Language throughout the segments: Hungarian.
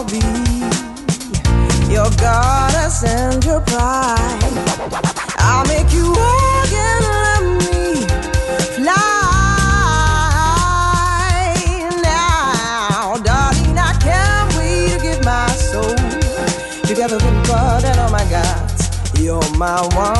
I'll be your goddess and your pride. I'll make you walk and let me fly. Now, darling, I can't wait to give my soul together with God and oh my God, you're my wonder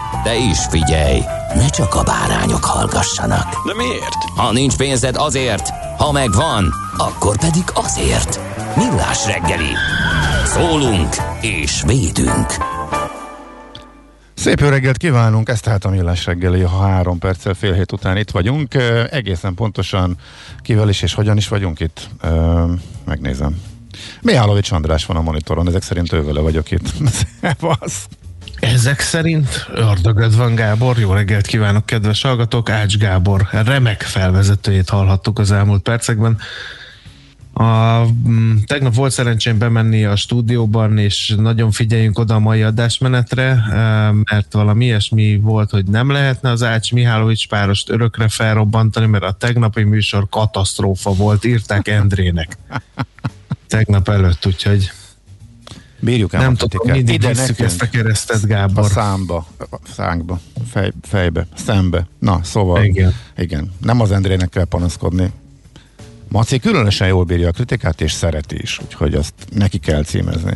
De is figyelj, ne csak a bárányok hallgassanak. De miért? Ha nincs pénzed azért, ha megvan, akkor pedig azért. Millás reggeli. Szólunk és védünk. Szép jó reggelt kívánunk, ez tehát a Millás reggeli, ha három perccel fél hét után itt vagyunk. Egészen pontosan kivel is és hogyan is vagyunk itt, megnézem. Mihálovics András van a monitoron, ezek szerint ővele vagyok itt. Szevasz! Ezek szerint ördögöd van Gábor, jó reggelt kívánok kedves hallgatók, Ács Gábor remek felvezetőjét hallhattuk az elmúlt percekben. A, m, tegnap volt szerencsém bemenni a stúdióban, és nagyon figyeljünk oda a mai adásmenetre, mert valami ilyesmi volt, hogy nem lehetne az Ács Mihálovics párost örökre felrobbantani, mert a tegnapi műsor katasztrófa volt, írták Endrének. Tegnap előtt, úgyhogy Bírjuk el nem a tudom, mindig Ide visszük ezt a keresztet, a Gábor. számba, a szánkba, fej, fejbe, szembe. Na, szóval, Igen. igen, nem az Endrének kell panaszkodni. Maci különösen jól bírja a kritikát, és szereti is, úgyhogy azt neki kell címezni.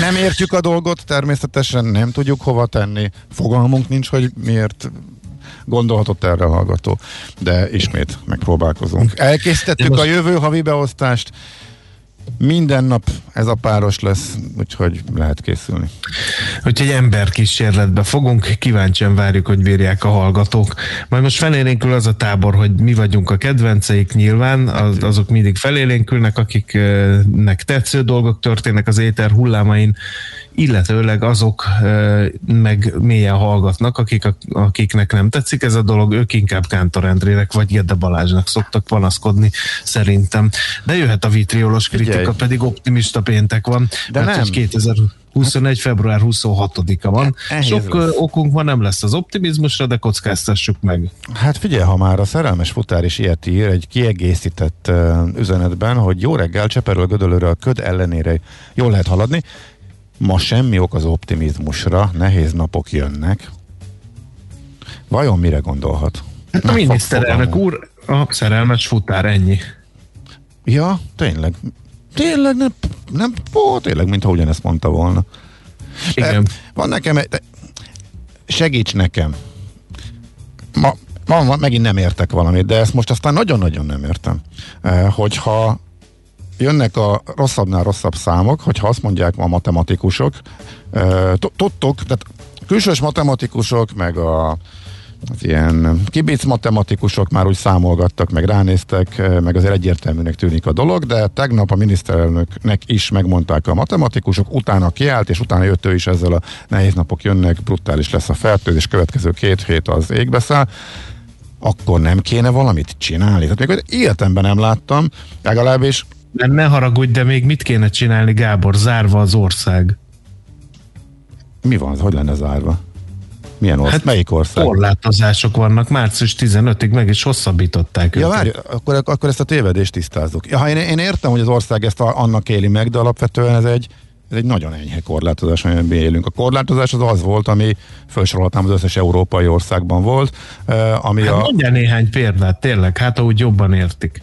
Nem értjük a dolgot, természetesen nem tudjuk hova tenni, fogalmunk nincs, hogy miért gondolhatott erre a hallgató, de ismét megpróbálkozunk. Elkészítettük a jövő havi beosztást, minden nap ez a páros lesz, úgyhogy lehet készülni. Úgyhogy emberkísérletbe fogunk, kíváncsian várjuk, hogy bírják a hallgatók. Majd most felélénkül az a tábor, hogy mi vagyunk a kedvenceik nyilván, az, azok mindig felélénkülnek, akiknek tetsző dolgok történnek az éter hullámain, illetőleg azok meg mélyen hallgatnak, akik, akiknek nem tetszik ez a dolog, ők inkább Kántor Endrének vagy Gede Balázsnak szoktak panaszkodni szerintem. De jöhet a vitriolos kritika, Figyelj. pedig optimista péntek van, De mert nem. hogy 2021. február 26-a van. Nehéz Sok lesz. okunk van, nem lesz az optimizmusra, de kockáztassuk meg. Hát figyelj, ha már a szerelmes futár is ilyet ír, egy kiegészített uh, üzenetben, hogy jó reggel, Cseperről Gödöllőre a köd ellenére jól lehet haladni. Ma semmi ok az optimizmusra, nehéz napok jönnek. Vajon mire gondolhat? Hát a miniszterelnök úr a szerelmes futár, ennyi. Ja, tényleg. Tényleg nem, nem, ó, tényleg, mintha ugyanezt mondta volna. Igen. De van nekem egy, segíts nekem. Ma, ma, ma megint nem értek valamit, de ezt most aztán nagyon-nagyon nem értem. Eh, hogyha jönnek a rosszabbnál rosszabb számok, hogyha azt mondják ma a matematikusok, tu- tudtok, tehát külsős matematikusok, meg a az ilyen kibic matematikusok már úgy számolgattak, meg ránéztek, meg azért egyértelműnek tűnik a dolog, de tegnap a miniszterelnöknek is megmondták a matematikusok, utána kiállt, és utána jött ő is ezzel a nehéz napok jönnek, brutális lesz a fertőzés, következő két hét az égbe száll, akkor nem kéne valamit csinálni. Tehát még életemben nem láttam, legalábbis Mert ne haragudj, de még mit kéne csinálni, Gábor? Zárva az ország. mi van, hogy lenne zárva? Milyen ország? Hát, Melyik ország? Korlátozások vannak, március 15-ig meg is hosszabbították Ja, őket. várj, akkor, akkor ezt a tévedést tisztázzuk. Ja, ha én, én értem, hogy az ország ezt a, annak éli meg, de alapvetően ez egy, ez egy nagyon enyhe korlátozás, amiben mi élünk. A korlátozás az az volt, ami felsorolhatnám az összes európai országban volt, eh, ami Hát a, mondjál néhány példát, tényleg, hát ahogy jobban értik.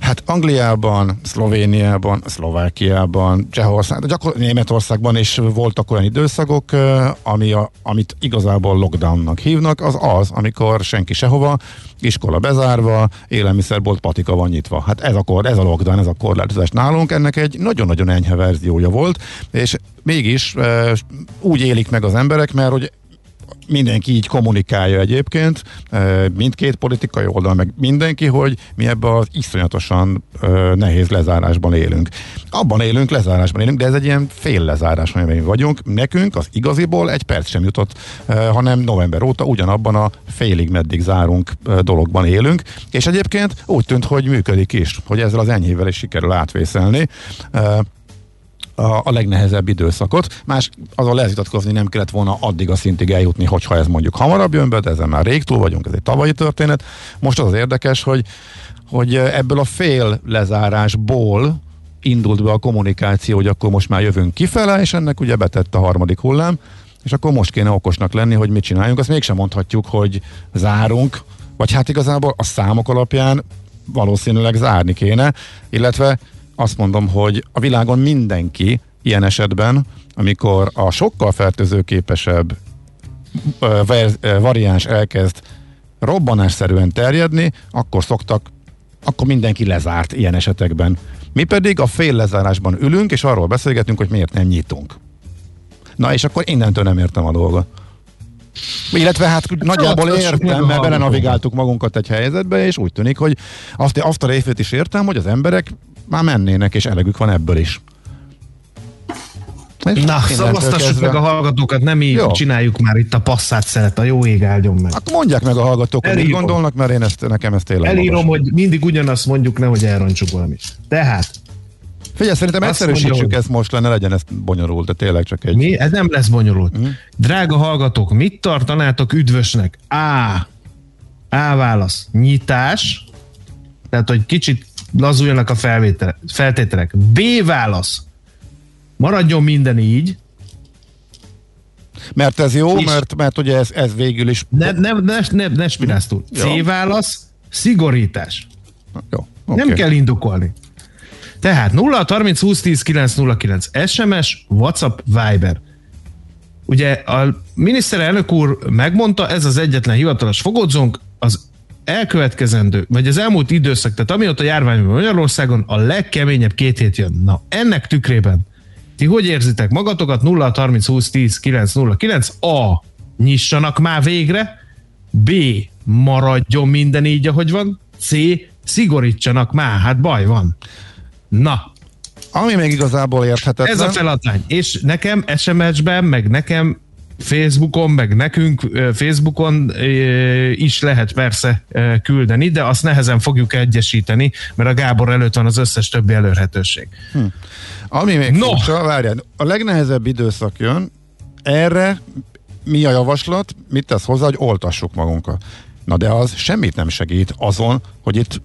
Hát Angliában, Szlovéniában, Szlovákiában, Csehország, de gyakor- Németországban is voltak olyan időszakok, ami a, amit igazából lockdownnak hívnak, az az, amikor senki sehova, iskola bezárva, élelmiszerbolt patika van nyitva. Hát ez a, kor, ez a lockdown, ez a korlátozás nálunk, ennek egy nagyon-nagyon enyhe verziója volt, és mégis ö, úgy élik meg az emberek, mert hogy mindenki így kommunikálja egyébként, mindkét politikai oldal, meg mindenki, hogy mi ebbe az iszonyatosan eh, nehéz lezárásban élünk. Abban élünk, lezárásban élünk, de ez egy ilyen fél lezárás, amiben mi vagyunk. Nekünk az igaziból egy perc sem jutott, hanem november óta ugyanabban a félig meddig zárunk dologban élünk, és egyébként úgy tűnt, hogy működik is, hogy ezzel az enyhével is sikerül átvészelni. A, a legnehezebb időszakot. Más azon lehet vitatkozni, nem kellett volna addig a szintig eljutni, hogyha ez mondjuk hamarabb jön be, de ezen már rég túl vagyunk, ez egy tavalyi történet. Most az az érdekes, hogy, hogy ebből a fél lezárásból indult be a kommunikáció, hogy akkor most már jövünk kifele, és ennek ugye betett a harmadik hullám, és akkor most kéne okosnak lenni, hogy mit csináljunk. Azt mégsem mondhatjuk, hogy zárunk, vagy hát igazából a számok alapján valószínűleg zárni kéne, illetve azt mondom, hogy a világon mindenki ilyen esetben, amikor a sokkal fertőzőképesebb variáns elkezd robbanásszerűen terjedni, akkor szoktak, akkor mindenki lezárt ilyen esetekben. Mi pedig a fél lezárásban ülünk, és arról beszélgetünk, hogy miért nem nyitunk. Na és akkor innentől nem értem a dolgot. Illetve hát nagyjából meg a értem, mert belenavigáltuk magunkat egy helyzetbe, és úgy tűnik, hogy azt, azt a részét is értem, hogy az emberek már mennének, és elegük van ebből is. És Na, szavaztassuk kezdve- meg a hallgatókat, nem mi Jó. csináljuk már itt a passzát szeret, a jó ég áldjon meg. Akkor mondják meg a hallgatók, hogy mit Elírom. gondolnak, mert én ezt, nekem ez tényleg Elírom, magas. hogy mindig ugyanazt mondjuk, nehogy elrontsuk valamit. Tehát, Figyelj, szerintem Azt egyszerűsítsük mondja, ezt most, lenne legyen ez bonyolult, de tényleg csak egy... mi? Ez nem lesz bonyolult. Mhm. Drága hallgatók, mit tartanátok üdvösnek? A. A válasz. Nyitás. Tehát, hogy kicsit lazuljanak a feltételek. B válasz. Maradjon minden így. Mert ez jó, mert, mert ugye ez, ez végül is... Ne, ne, ne, ne, ne spirálsz túl. C válasz. Szigorítás. Jó, Okay. Nem kell indokolni. Tehát 0 30 20 10 909 SMS, WhatsApp, Viber. Ugye a miniszterelnök úr megmondta, ez az egyetlen hivatalos fogódzónk, az elkövetkezendő, vagy az elmúlt időszak, tehát amióta járvány van Magyarországon, a legkeményebb két hét jön. Na, ennek tükrében ti hogy érzitek magatokat? 0 30 20 10 909 A. Nyissanak már végre. B. Maradjon minden így, ahogy van. C. Szigorítsanak már, hát baj van. Na, Ami még igazából érthetetlen... ez a feladvány. És nekem SMS-ben, meg nekem Facebookon, meg nekünk Facebookon is lehet persze küldeni, de azt nehezen fogjuk egyesíteni, mert a Gábor előtt van az összes többi elérhetőség. Ami még no. furcsa, várjál, a legnehezebb időszak jön, erre mi a javaslat, mit tesz hozzá, hogy oltassuk magunkat. Na de az semmit nem segít azon, hogy itt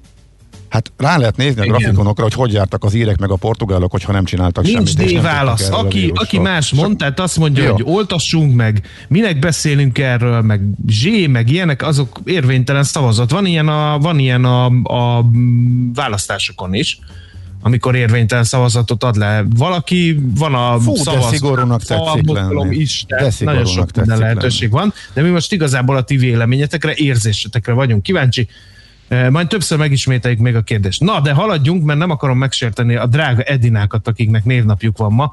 Hát rá lehet nézni a Igen. grafikonokra, hogy hogy jártak az írek meg a portugálok, hogyha nem csináltak Nincs semmit. tudtak válasz. a Aki, aki más Csak- mond, tehát azt mondja, Jó. hogy oltassunk meg, minek beszélünk erről, meg zsé, meg ilyenek, azok érvénytelen szavazat. Van ilyen a, van ilyen a, a választásokon is amikor érvénytelen szavazatot ad le. Valaki, van a Fú, de szavaz, szigorúnak tetszik lenni. is, de, De nagyon sok minden lehetőség van, de mi most igazából a ti véleményetekre, érzésetekre vagyunk kíváncsi. Majd többször megismételjük még a kérdést. Na, de haladjunk, mert nem akarom megsérteni a drága Edinákat, akiknek névnapjuk van ma.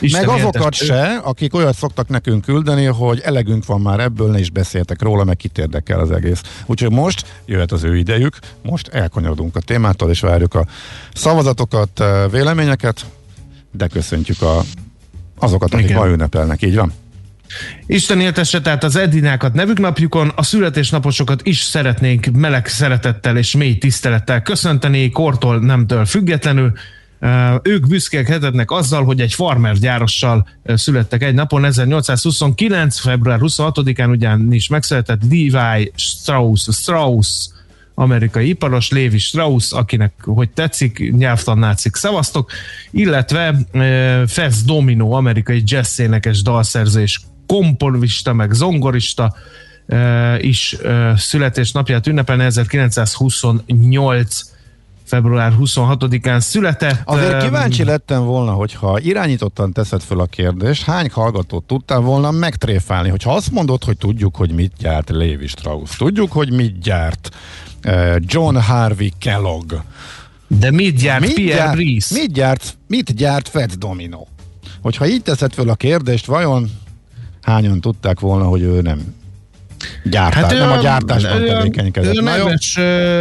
Isten Meg azokat éltesse- se, akik olyat szoktak nekünk küldeni, hogy elegünk van már ebből, ne is beszéltek róla, meg kit érdekel az egész. Úgyhogy most jöhet az ő idejük, most elkanyarodunk a témától, és várjuk a szavazatokat, véleményeket, de köszöntjük a, azokat, akik Igen. ma ünnepelnek, így van? Isten éltesse tehát az Edinákat nevük napjukon, a születésnaposokat is szeretnénk meleg szeretettel és mély tisztelettel köszönteni, kortól nemtől függetlenül. Ők büszkélkedhetnek azzal, hogy egy farmer gyárossal születtek egy napon, 1829. február 26-án ugyanis megszületett Levi Strauss, Strauss amerikai iparos, Lévi Strauss, akinek hogy tetszik, nyelvtannácik szavaztok, illetve Fez Domino, amerikai jazz énekes, dalszerző és komponista, meg zongorista is születésnapját ünnepelne 1928 február 26-án született. Azért kíváncsi lettem volna, hogyha irányítottan teszed föl a kérdést, hány hallgatót tudtál volna megtréfálni, hogyha azt mondod, hogy tudjuk, hogy mit gyárt Lévi Strauss, tudjuk, hogy mit gyárt John Harvey Kellogg, De mit gyárt mit Pierre gyárt, Brice? mit gyárt, mit gyárt Fed Domino? Hogyha így teszed föl a kérdést, vajon hányan tudták volna, hogy ő nem gyártás, hát nem a a- gyártásban ő tevékenykedett. ő A neves,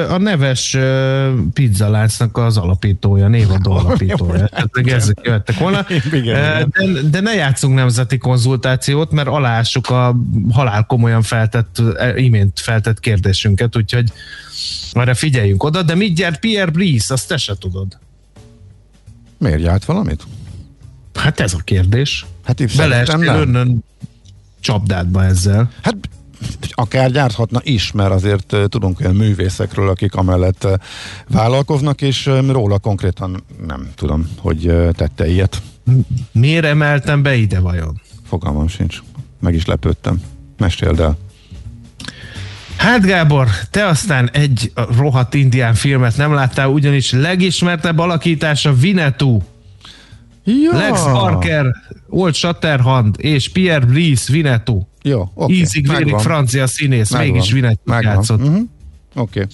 a neves ö, pizzaláncnak az alapítója, névadó alapítója. Tehát ezek jöttek volna. Igen, De, de ne játszunk nemzeti konzultációt, mert alássuk a halál komolyan feltett, ö, imént feltett kérdésünket, úgyhogy arra figyeljünk oda. De mit gyárt Pierre Brice, azt te se tudod. miért gyárt valamit? Hát ez a kérdés. Hát Beleestél önnön csapdádba ezzel. Hát akár gyárthatna is, mert azért tudunk olyan művészekről, akik amellett vállalkoznak, és róla konkrétan nem tudom, hogy tette ilyet. Miért emeltem be ide vajon? Fogalmam sincs. Meg is lepődtem. Meséld el. Hát Gábor, te aztán egy rohadt indián filmet nem láttál, ugyanis legismertebb alakítása Vinetú. Ja. Lex Parker, Old Shatterhand és Pierre Brice Vinetú. Jó, oké. Ízig megvan. francia színész, Megvan. mégis Megvan. játszott. Uh-huh. Oké.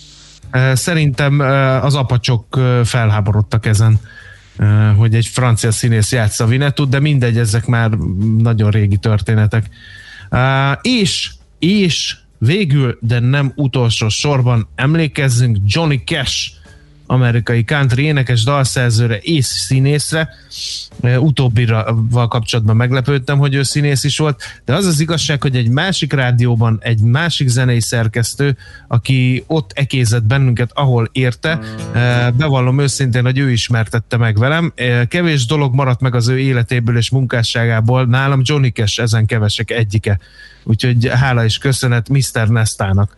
Eh, Szerintem eh, az apacsok eh, felháborodtak ezen, hogy egy francia színész játsza Vinetút, de mindegy, ezek már nagyon régi történetek. És, és végül, de nem utolsó sorban emlékezzünk Johnny Cash, amerikai country énekes, dalszerzőre és színészre. Utóbbival kapcsolatban meglepődtem, hogy ő színész is volt, de az az igazság, hogy egy másik rádióban egy másik zenei szerkesztő, aki ott ekézett bennünket, ahol érte, bevallom őszintén, hogy ő ismertette meg velem. Kevés dolog maradt meg az ő életéből és munkásságából, nálam Johnny Cash ezen kevesek egyike. Úgyhogy hála és köszönet Mr. Nestának.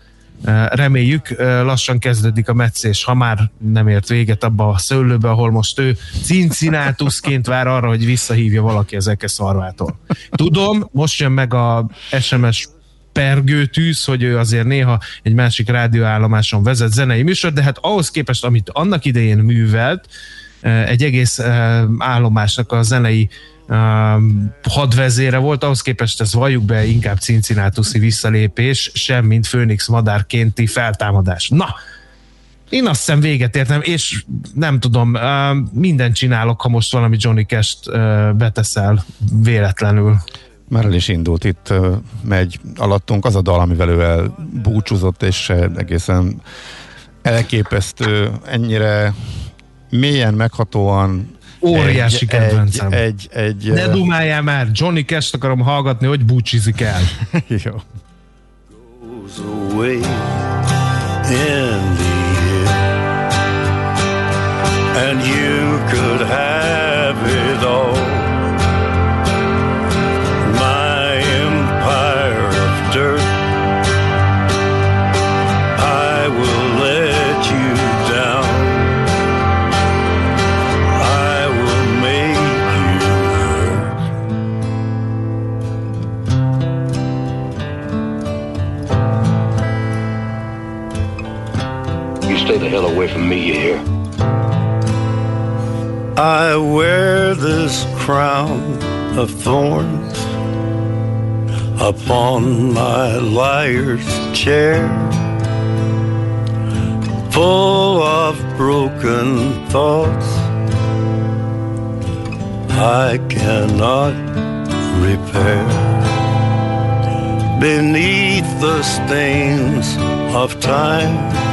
Reméljük, lassan kezdődik a meccés, ha már nem ért véget abba a szőlőbe, ahol most ő Cincinnatusként vár arra, hogy visszahívja valaki az szarvától. Tudom, most jön meg a SMS pergőtűz, hogy ő azért néha egy másik rádióállomáson vezet zenei műsor, de hát ahhoz képest, amit annak idején művelt, egy egész állomásnak a zenei hadvezére volt, ahhoz képest ez valljuk be inkább Cincinnatuszi visszalépés, sem mint Főnix madárkénti feltámadás. Na, én azt hiszem véget értem, és nem tudom, mindent csinálok, ha most valami Johnny Cash-t beteszel véletlenül. Már el is indult itt, megy alattunk az a dal, amivel ő elbúcsúzott, és egészen elképesztő, ennyire mélyen, meghatóan Óriási egy, kedvencem. Egy, egy, egy, Ne dumáljál már, Johnny Cash-t akarom hallgatni, hogy búcsizik el. jó. And you could have it all. Hell away from me, you hear? I wear this crown of thorns upon my liar's chair, full of broken thoughts I cannot repair. Beneath the stains of time,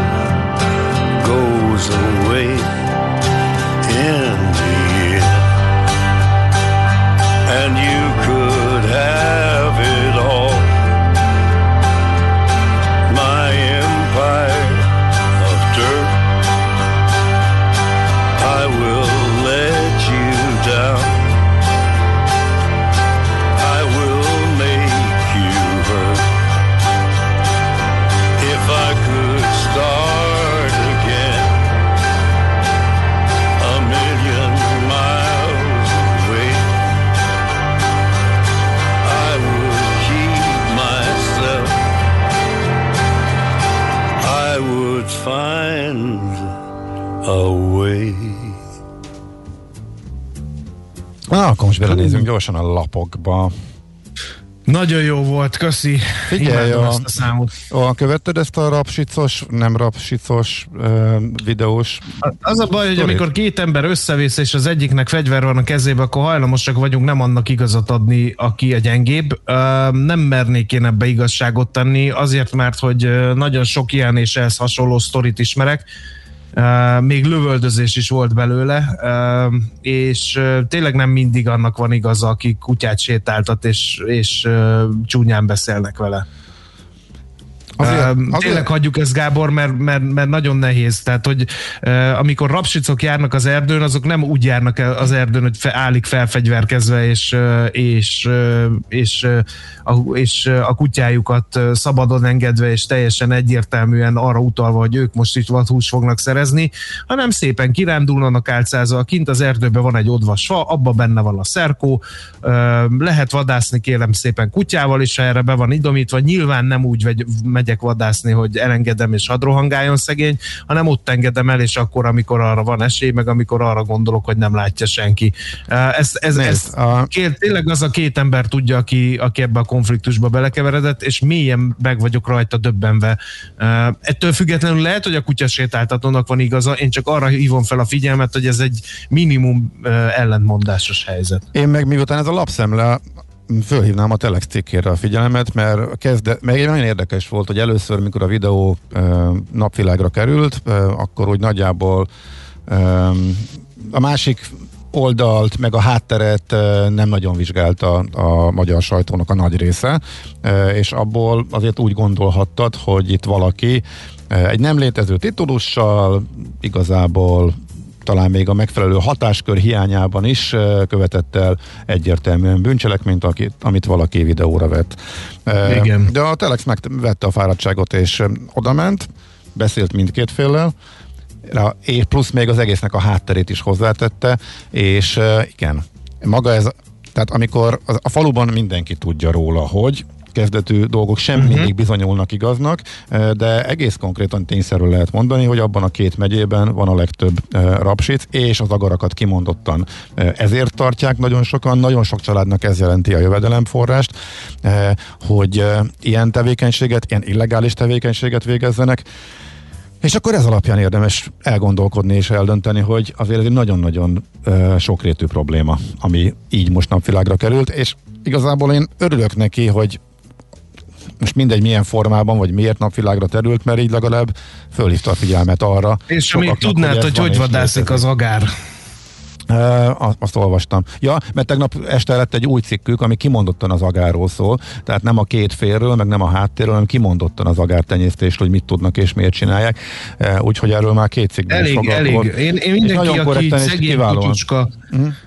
away akkor most belenézünk gyorsan a lapokba. Nagyon jó volt, köszi. Figyelj, a, ezt a számot. a, követted ezt a rapsicos, nem rapsicos uh, videós? Az a baj, hogy amikor két ember összevész, és az egyiknek fegyver van a kezébe, akkor hajlamosak vagyunk nem annak igazat adni, aki a gyengébb. Ö, Nem mernék én ebbe igazságot tenni, azért, mert hogy ö, nagyon sok ilyen és ehhez hasonló sztorit ismerek. Még lövöldözés is volt belőle, és tényleg nem mindig annak van igaza, aki kutyát sétáltat, és, és csúnyán beszélnek vele. Azért- Azért, Tényleg hagyjuk ezt, Gábor, mert, mert, mert nagyon nehéz. Tehát, hogy amikor rapsicok járnak az erdőn, azok nem úgy járnak az erdőn, hogy állik felfegyverkezve, és, és, és, a, és a kutyájukat szabadon engedve, és teljesen egyértelműen arra utalva, hogy ők most itt vadhús fognak szerezni, hanem szépen kirándulnak álcázva. Kint az erdőben van egy odvas fa, abba benne van a szerkó, lehet vadászni kérem szépen kutyával is, ha erre be van idomítva. Nyilván nem úgy vegy, megyek vadászni, hogy elengedem és hadd rohangáljon szegény, hanem ott engedem el, és akkor, amikor arra van esély, meg amikor arra gondolok, hogy nem látja senki. Ez, ez, Nézd, ez a- kér, tényleg az a két ember tudja, aki, aki ebbe a konfliktusba belekeveredett, és mélyen meg vagyok rajta döbbenve. Ettől függetlenül lehet, hogy a kutyasétáltatónak van igaza, én csak arra hívom fel a figyelmet, hogy ez egy minimum ellentmondásos helyzet. Én meg miután ez a lapszemle, fölhívnám a Telex cikkére a figyelmet, mert, kezde, mert nagyon érdekes volt, hogy először, mikor a videó napvilágra került, akkor úgy nagyjából a másik oldalt, meg a hátteret nem nagyon vizsgálta a magyar sajtónak a nagy része, és abból azért úgy gondolhattad, hogy itt valaki egy nem létező titulussal igazából talán még a megfelelő hatáskör hiányában is követett el egyértelműen bűncselekményt, akit, amit valaki videóra vett. Igen. De a Telex megvette a fáradtságot és odament, beszélt mindkét féllel, és plusz még az egésznek a hátterét is hozzátette, és igen, maga ez, tehát amikor a faluban mindenki tudja róla, hogy kezdetű dolgok sem uh-huh. mindig bizonyulnak igaznak, de egész konkrétan tényszerű lehet mondani, hogy abban a két megyében van a legtöbb rapsic, és az agarakat kimondottan ezért tartják nagyon sokan, nagyon sok családnak ez jelenti a jövedelemforrást, hogy ilyen tevékenységet, ilyen illegális tevékenységet végezzenek, és akkor ez alapján érdemes elgondolkodni és eldönteni, hogy azért ez egy nagyon-nagyon ö, sokrétű probléma, ami így most napvilágra került, és igazából én örülök neki, hogy most mindegy milyen formában, vagy miért napvilágra terült, mert így legalább fölhívta a figyelmet arra. És amíg tudnád, hogy hogy vadászik az agár. Azt olvastam. Ja, mert tegnap este lett egy új cikkük, ami kimondottan az agárról szól, tehát nem a két félről, meg nem a háttérről, hanem kimondottan az agártenyésztésről, hogy mit tudnak és miért csinálják. Úgyhogy erről már két cikkben is Elég, foglalkozol. elég. Én, én mindenki, nagyon aki szegény kiválóan. kutyucska,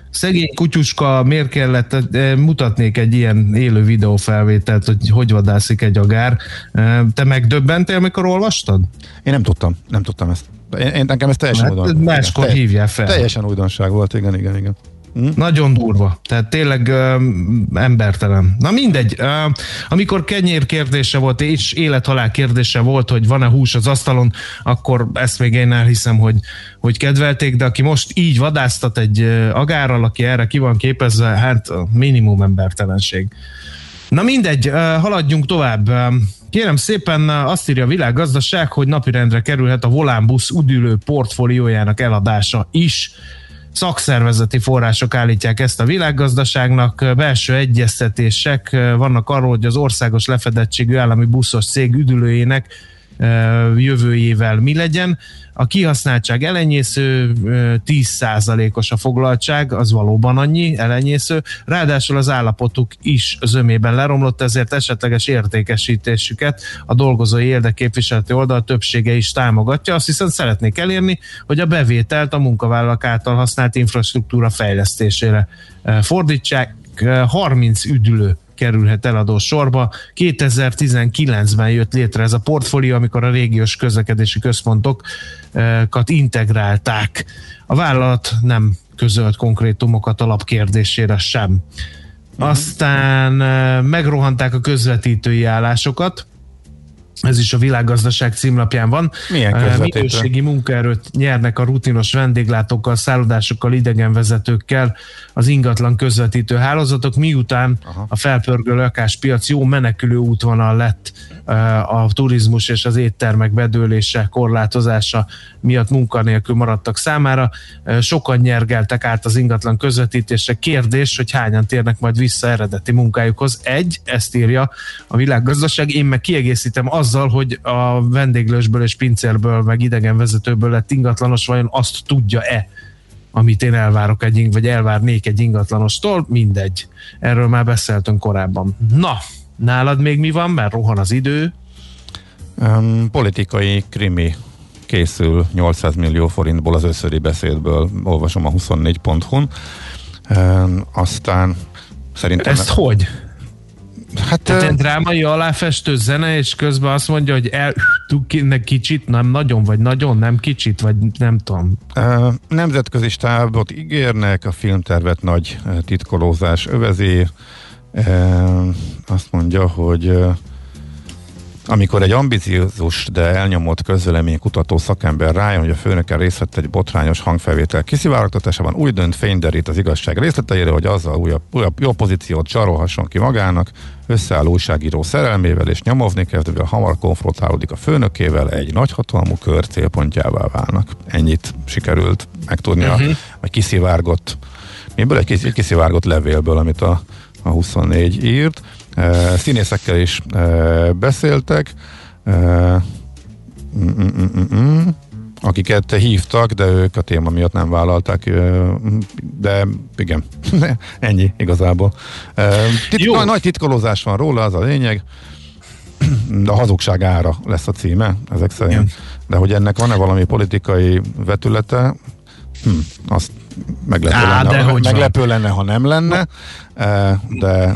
szegény kutyuska miért kellett, mutatnék egy ilyen élő videófelvételt, hogy hogy vadászik egy agár. Te megdöbbentél, amikor olvastad? Én nem tudtam, nem tudtam ezt. Én, én nekem ez teljesen Hát, újdonság. máskor Igen, hívjál fel. Teljesen újdonság volt, igen, igen, igen. Nagyon durva. Tehát tényleg um, embertelen. Na mindegy. Uh, amikor kenyér kérdése volt, és élethalál kérdése volt, hogy van-e hús az asztalon, akkor ezt még én elhiszem, hogy, hogy kedvelték, de aki most így vadásztat egy agárral, aki erre ki van képezve, hát minimum embertelenség. Na mindegy, uh, haladjunk tovább. Um, Kérem szépen azt írja a világgazdaság, hogy napirendre kerülhet a Volánbusz udülő portfóliójának eladása is. Szakszervezeti források állítják ezt a világgazdaságnak, belső egyeztetések vannak arról, hogy az országos lefedettségű állami buszos cég üdülőjének jövőjével mi legyen. A kihasználtság elenyésző, 10%-os a foglaltság, az valóban annyi, elenyésző. Ráadásul az állapotuk is zömében leromlott, ezért esetleges értékesítésüket a dolgozói érdekképviseleti oldal többsége is támogatja. Azt viszont szeretnék elérni, hogy a bevételt a munkavállalók által használt infrastruktúra fejlesztésére fordítsák. 30 üdülő kerülhet eladó sorba. 2019-ben jött létre ez a portfólió, amikor a régiós közlekedési központokat integrálták. A vállalat nem közölt konkrétumokat alapkérdésére sem. Aztán megrohanták a közvetítői állásokat, ez is a világgazdaság címlapján van. Milyen közvetítő? Minőségi munkaerőt nyernek a rutinos vendéglátókkal, szállodásokkal, idegenvezetőkkel az ingatlan közvetítő hálózatok, miután Aha. a felpörgő lakáspiac jó menekülő útvonal lett a turizmus és az éttermek bedőlése, korlátozása miatt munkanélkül maradtak számára. Sokan nyergeltek át az ingatlan közvetítésre. Kérdés, hogy hányan térnek majd vissza eredeti munkájukhoz. Egy, ezt írja a világgazdaság, én meg kiegészítem azzal, hogy a vendéglősből és pincérből, meg idegenvezetőből lett ingatlanos, vajon azt tudja-e, amit én elvárok egy, vagy elvárnék egy ingatlanostól, mindegy. Erről már beszéltünk korábban. Na, Nálad még mi van, mert rohan az idő? Um, politikai krimi készül 800 millió forintból az összödi beszédből, olvasom a 24.hu-n. Um, aztán szerintem... Ezt hogy? Hát, Tehát egy drámai aláfestő zene, és közben azt mondja, hogy el kicsit, nem nagyon, vagy nagyon, nem kicsit, vagy nem tudom. Nemzetközi stábot ígérnek, a filmtervet nagy titkolózás övezi, azt mondja, hogy amikor egy ambiciózus, de elnyomott közvélemény kutató szakember rájön, hogy a főnöke részt vett egy botrányos hangfelvétel kiszivárogtatásában, úgy dönt fényderít az igazság részleteire, hogy azzal újabb, újabb jó pozíciót csarolhasson ki magának, összeáll újságíró szerelmével és nyomovni kezdve hamar konfrontálódik a főnökével, egy nagyhatalmú kör célpontjává válnak. Ennyit sikerült megtudni, uh-huh. vagy kiszivárgott, miből egy kiszivárgott levélből, amit a a 24 írt. Színészekkel is beszéltek, mm, mm, mm, akiket hívtak, de ők a téma miatt nem vállalták, de igen, ennyi igazából. Titko, nagy, nagy titkolózás van róla, az a lényeg. De a hazugság ára lesz a címe, ezek szerint. Igen. De hogy ennek van-e valami politikai vetülete, hm, azt meglepő, Á, lenne, de ha, meglepő lenne, ha nem lenne, eh, de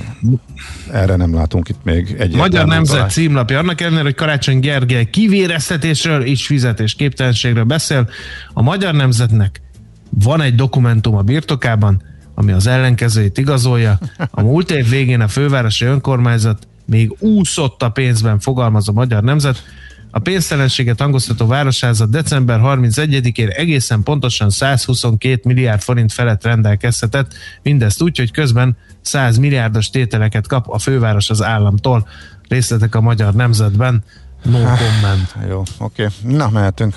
erre nem látunk itt még egy. Magyar Nemzet talán. címlapja, annak ellenére, hogy Karácsony Gergely kivéreztetésről és fizetésképtelenségről beszél, a Magyar Nemzetnek van egy dokumentum a birtokában, ami az ellenkezőjét igazolja. A múlt év végén a fővárosi önkormányzat még úszott a pénzben, fogalmaz a Magyar Nemzet. A pénztelenséget hangoztató városházat december 31-én egészen pontosan 122 milliárd forint felett rendelkezhetett, mindezt úgy, hogy közben 100 milliárdos tételeket kap a főváros az államtól. Részletek a magyar nemzetben. No comment. Jó, oké. Okay. Na, mehetünk.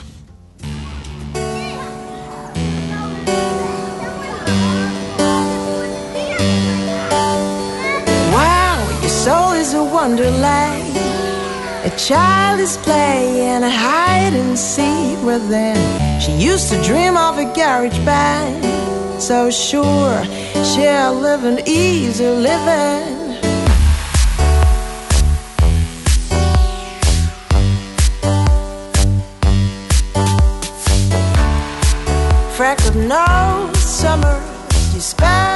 Wow, your soul is a wonderland A child is playing a hide and seek within. She used to dream of a garage band, so sure she'll live an easy living. Freckled nose, summer you spend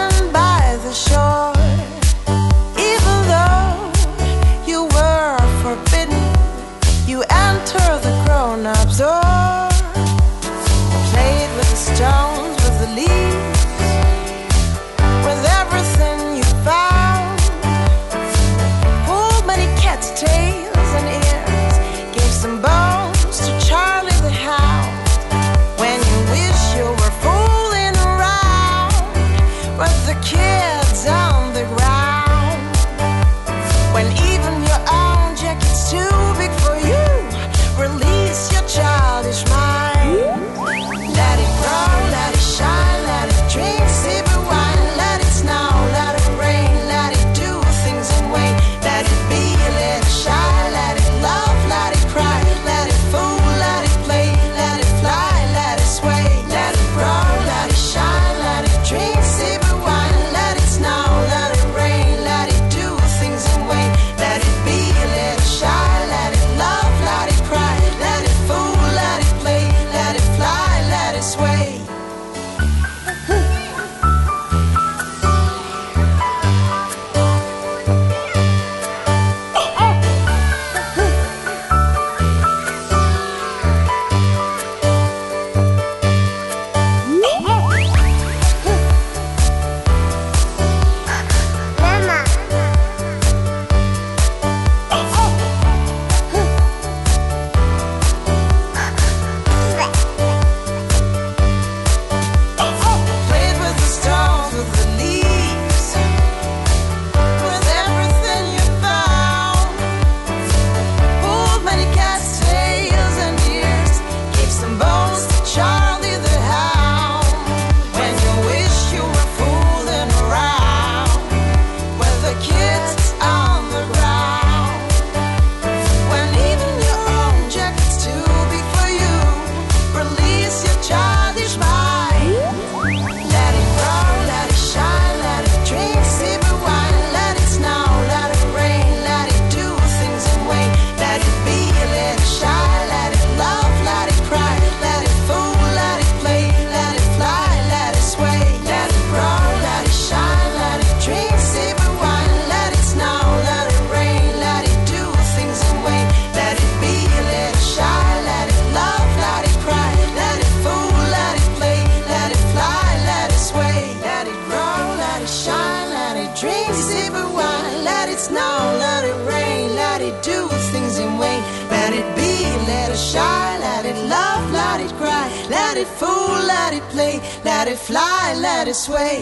do things in way. Let it be, let it shine, let it love, let it cry, let it fool, let it play, let it fly, let it sway.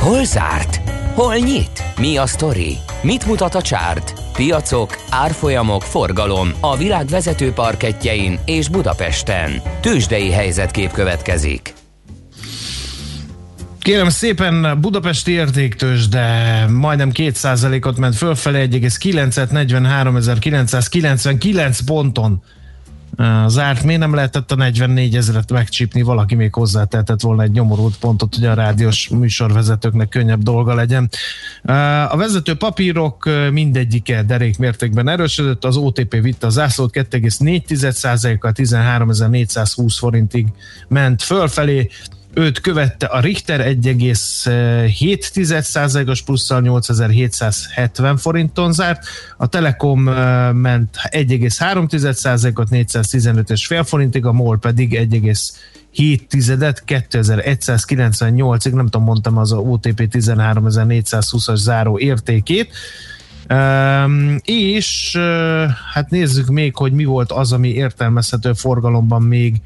Hol zárt? Hol nyit? Mi a sztori? Mit mutat a csárt? Piacok, árfolyamok, forgalom a világ vezető parketjein és Budapesten. Tősdei helyzetkép következik. Kérem szépen, Budapesti értéktős, de majdnem 2%-ot ment fölfelé, 1,9-et 43.999 ponton zárt. Miért nem lehetett a 44 ezeret megcsípni? Valaki még hozzátehetett volna egy nyomorult pontot, hogy a rádiós műsorvezetőknek könnyebb dolga legyen. A vezető papírok mindegyike derék mértékben erősödött, az OTP vitte a zászlót 2,4%-kal 13.420 forintig ment fölfelé, őt követte a Richter 1,7%-os plusszal 8770 forinton zárt, a Telekom ment 1,3%-ot 415,5 forintig, a MOL pedig 1,7 tizedet 2198-ig, nem tudom, mondtam az a OTP 13420-as záró értékét. Um, és uh, hát nézzük még, hogy mi volt az, ami értelmezhető forgalomban még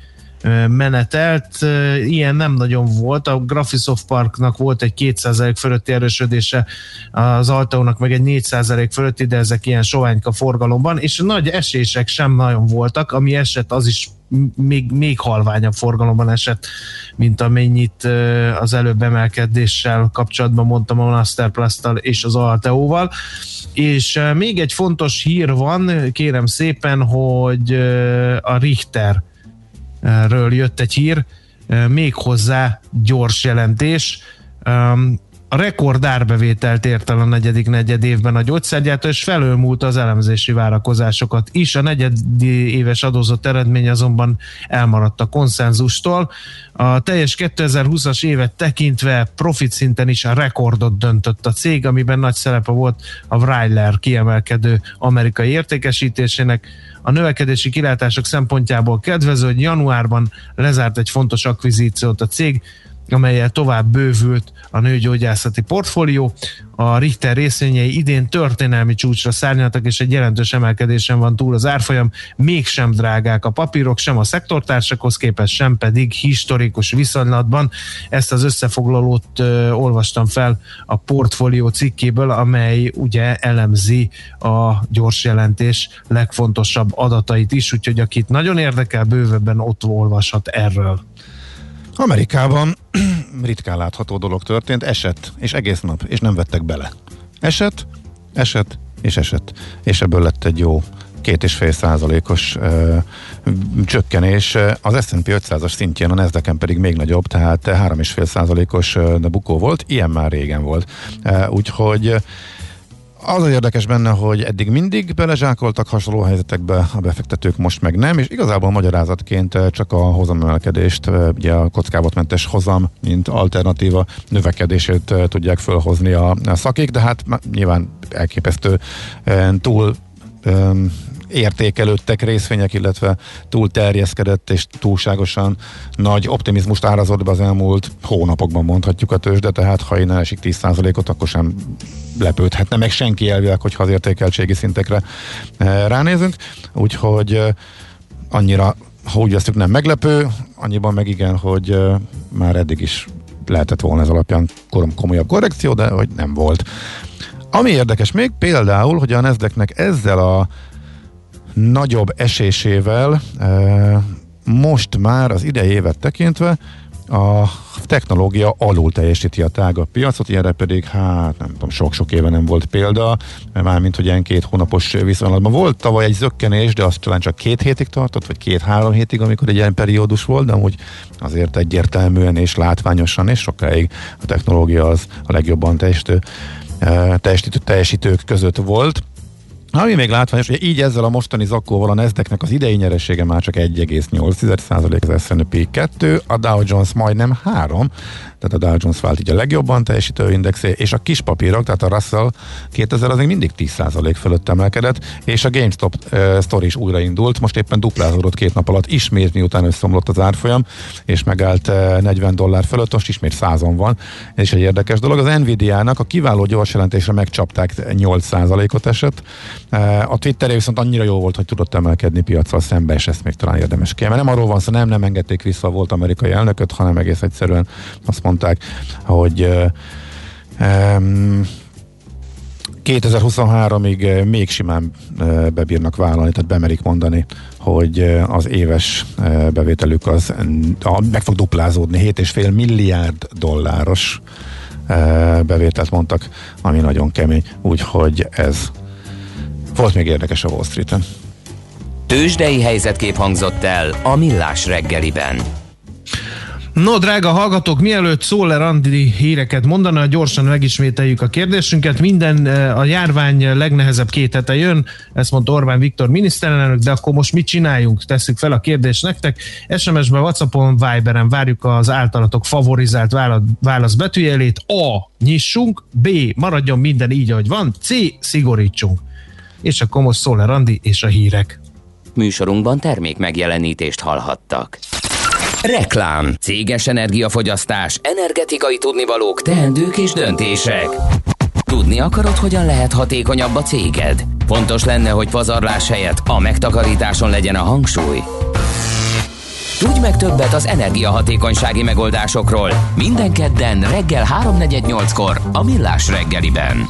menetelt. Ilyen nem nagyon volt. A Graphisoft Parknak volt egy 2% fölötti erősödése, az Alteónak meg egy 4% fölötti, de ezek ilyen soványka forgalomban, és nagy esések sem nagyon voltak, ami esett az is még, még halványabb forgalomban esett, mint amennyit az előbb emelkedéssel kapcsolatban mondtam a Masterplast-tal és az Alteóval. És még egy fontos hír van, kérem szépen, hogy a Richter ről jött egy hír, méghozzá gyors jelentés. A rekord árbevételt ért el a negyedik negyed évben a gyógyszergyártó, és felülmúlt az elemzési várakozásokat is. A negyed éves adózott eredmény azonban elmaradt a konszenzustól. A teljes 2020-as évet tekintve profit szinten is a rekordot döntött a cég, amiben nagy szerepe volt a Wreiler kiemelkedő amerikai értékesítésének a növekedési kilátások szempontjából kedvező, hogy januárban lezárt egy fontos akvizíciót a cég, amelyel tovább bővült a nőgyógyászati portfólió. A Richter részvényei idén történelmi csúcsra szárnyaltak, és egy jelentős emelkedésen van túl az árfolyam. Mégsem drágák a papírok, sem a szektortársakhoz képest, sem pedig historikus viszonylatban. Ezt az összefoglalót ö, olvastam fel a portfólió cikkéből, amely ugye elemzi a gyors jelentés legfontosabb adatait is, úgyhogy akit nagyon érdekel, bővebben ott olvashat erről. Amerikában ritkán látható dolog történt, esett, és egész nap, és nem vettek bele. Esett, esett, és esett. És ebből lett egy jó két és fél százalékos ö, csökkenés. Az S&P 500-as szintjén, a nasdaq pedig még nagyobb, tehát három és fél százalékos de bukó volt, ilyen már régen volt. Úgyhogy az az érdekes benne, hogy eddig mindig belezsákoltak hasonló helyzetekbe a befektetők, most meg nem, és igazából magyarázatként csak a hozamemelkedést, ugye a kockávatmentes hozam, mint alternatíva növekedését tudják fölhozni a, a szakik, de hát nyilván elképesztő túl értékelődtek részvények, illetve túl terjeszkedett és túlságosan nagy optimizmust árazott be az elmúlt hónapokban mondhatjuk a tőzsde, tehát ha innen esik 10%-ot, akkor sem lepődhetne meg senki elvileg, hogyha az értékeltségi szintekre eh, ránézünk, úgyhogy eh, annyira, ha úgy vesztük, nem meglepő, annyiban meg igen, hogy eh, már eddig is lehetett volna ez alapján komolyabb korrekció, de hogy nem volt. Ami érdekes még például, hogy a Nezdeknek ezzel a nagyobb esésével most már az idei évet tekintve a technológia alul teljesíti a tágabb piacot, ilyenre pedig, hát nem tudom, sok-sok éve nem volt példa, mármint, hogy ilyen két hónapos viszonylatban volt tavaly egy zökkenés, de az talán csak két hétig tartott, vagy két-három hétig, amikor egy ilyen periódus volt, de amúgy azért egyértelműen és látványosan és sokáig a technológia az a legjobban teljesítő, teljesítő, teljesítők között volt. Ami még látványos, hogy így ezzel a mostani zakóval a nasdaq az idei nyeressége már csak 1,8% az S&P 2, a Dow Jones majdnem 3, tehát a Dow Jones vált így a legjobban teljesítő indexé, és a kis papírok, tehát a Russell 2000 az még mindig 10% fölött emelkedett, és a GameStop uh, sztori is újraindult, most éppen duplázódott két nap alatt, ismét miután összeomlott az árfolyam, és megállt uh, 40 dollár fölött, most ismét százon van, ez is egy érdekes dolog. Az Nvidia-nak a kiváló gyors jelentésre megcsapták 8%-ot esett, A Twitter viszont annyira jó volt, hogy tudott emelkedni piaccal szembe, és ezt még talán érdemes ki. Mert nem arról van szó, nem, nem engedték vissza a volt amerikai elnököt, hanem egész egyszerűen azt mondták, hogy um, 2023-ig még simán bebírnak vállalni, tehát bemerik mondani, hogy az éves bevételük az meg fog duplázódni, 7,5 milliárd dolláros bevételt mondtak, ami nagyon kemény, úgyhogy ez volt még érdekes a Wall Street-en. Tőzsdei helyzetkép hangzott el a Millás reggeliben. No, drága hallgatók, mielőtt Szóler Andi híreket mondana, gyorsan megismételjük a kérdésünket. Minden a járvány legnehezebb két hete jön, ezt mondta Orbán Viktor miniszterelnök, de akkor most mit csináljunk? Tesszük fel a kérdést nektek. SMS-ben, Whatsappon, Viberen várjuk az általatok favorizált válasz betűjelét. A. Nyissunk. B. Maradjon minden így, ahogy van. C. Szigorítsunk. És akkor most Szóler Andi és a hírek. Műsorunkban termék megjelenítést hallhattak. Reklám, céges energiafogyasztás, energetikai tudnivalók, teendők és döntések. Tudni akarod, hogyan lehet hatékonyabb a céged? Fontos lenne, hogy pazarlás helyett a megtakarításon legyen a hangsúly. Tudj meg többet az energiahatékonysági megoldásokról. Minden kedden reggel 3.48-kor a Millás reggeliben.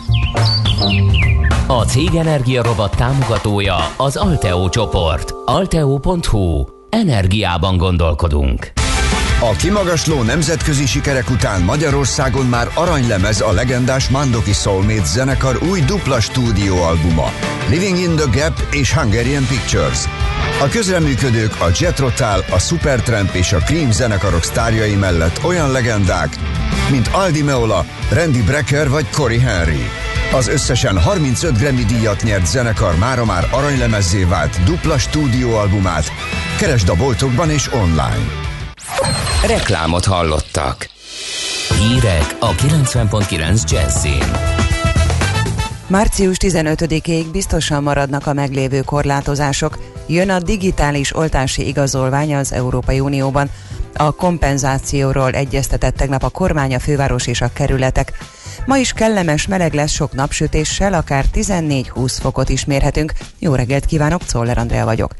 A Cég Energia Robot támogatója az Alteo csoport. Alteo.hu Energiában gondolkodunk. A kimagasló nemzetközi sikerek után Magyarországon már aranylemez a legendás Mandoki Soulmate zenekar új dupla stúdióalbuma Living in the Gap és Hungarian Pictures. A közreműködők a Jet Rotal, a Supertramp és a Cream zenekarok sztárjai mellett olyan legendák, mint Aldi Meola, Randy Brecker vagy Cory Henry. Az összesen 35 Grammy díjat nyert zenekar mára már aranylemezzé vált dupla stúdióalbumát. Keresd a boltokban és online. Reklámot hallottak. Hírek a 90.9 Jazzin. Március 15-ig biztosan maradnak a meglévő korlátozások. Jön a digitális oltási igazolvány az Európai Unióban. A kompenzációról egyeztetett tegnap a kormány, a főváros és a kerületek. Ma is kellemes meleg lesz sok napsütéssel, akár 14-20 fokot is mérhetünk. Jó reggelt kívánok, Czoller Andrea vagyok.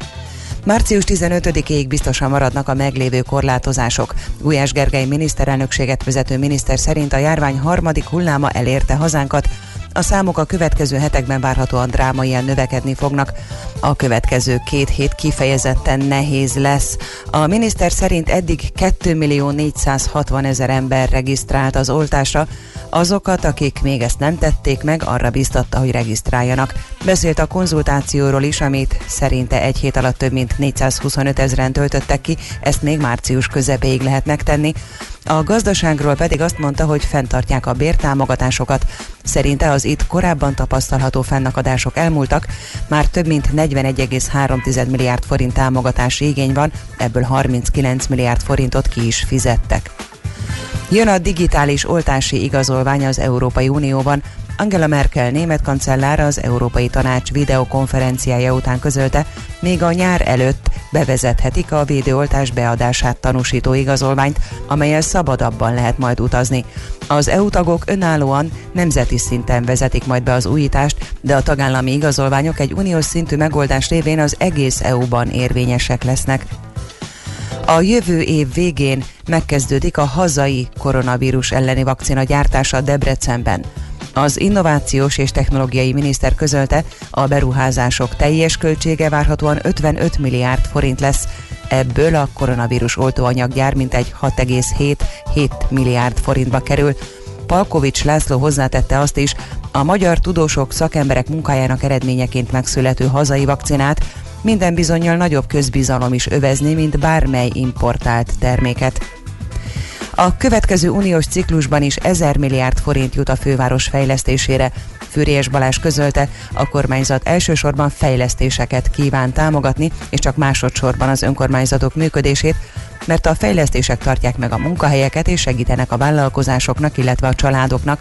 Március 15-ig biztosan maradnak a meglévő korlátozások. Gulyás Gergely miniszterelnökséget vezető miniszter szerint a járvány harmadik hulláma elérte hazánkat, a számok a következő hetekben várhatóan drámaian növekedni fognak. A következő két hét kifejezetten nehéz lesz. A miniszter szerint eddig 2 millió 460 ezer ember regisztrált az oltásra, Azokat, akik még ezt nem tették meg, arra biztatta, hogy regisztráljanak. Beszélt a konzultációról is, amit szerinte egy hét alatt több mint 425 ezeren töltöttek ki, ezt még március közepéig lehet megtenni. A gazdaságról pedig azt mondta, hogy fenntartják a bértámogatásokat. Szerinte az itt korábban tapasztalható fennakadások elmúltak, már több mint 41,3 milliárd forint támogatási igény van, ebből 39 milliárd forintot ki is fizettek. Jön a digitális oltási igazolvány az Európai Unióban. Angela Merkel német kancellár az Európai Tanács videokonferenciája után közölte, még a nyár előtt bevezethetik a védőoltás beadását tanúsító igazolványt, amelyel szabadabban lehet majd utazni. Az EU tagok önállóan nemzeti szinten vezetik majd be az újítást, de a tagállami igazolványok egy uniós szintű megoldás révén az egész EU-ban érvényesek lesznek. A jövő év végén megkezdődik a hazai koronavírus elleni vakcina gyártása Debrecenben. Az innovációs és technológiai miniszter közölte, a beruházások teljes költsége várhatóan 55 milliárd forint lesz, ebből a koronavírus oltóanyaggyár mintegy 6,7 milliárd forintba kerül. Palkovics László hozzátette azt is, a magyar tudósok szakemberek munkájának eredményeként megszülető hazai vakcinát minden bizonyal nagyobb közbizalom is övezni, mint bármely importált terméket. A következő uniós ciklusban is 1000 milliárd forint jut a főváros fejlesztésére. Fűrjes Balázs közölte, a kormányzat elsősorban fejlesztéseket kíván támogatni, és csak másodszorban az önkormányzatok működését, mert a fejlesztések tartják meg a munkahelyeket és segítenek a vállalkozásoknak, illetve a családoknak,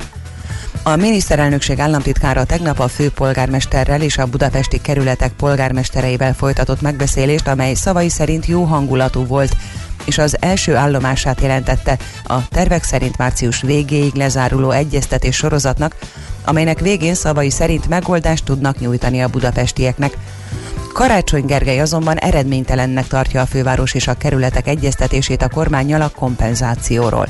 a miniszterelnökség államtitkára tegnap a főpolgármesterrel és a budapesti kerületek polgármestereivel folytatott megbeszélést, amely szavai szerint jó hangulatú volt, és az első állomását jelentette a tervek szerint március végéig lezáruló egyeztetés sorozatnak, amelynek végén szavai szerint megoldást tudnak nyújtani a budapestieknek. Karácsony Gergely azonban eredménytelennek tartja a főváros és a kerületek egyeztetését a kormányjal a kompenzációról.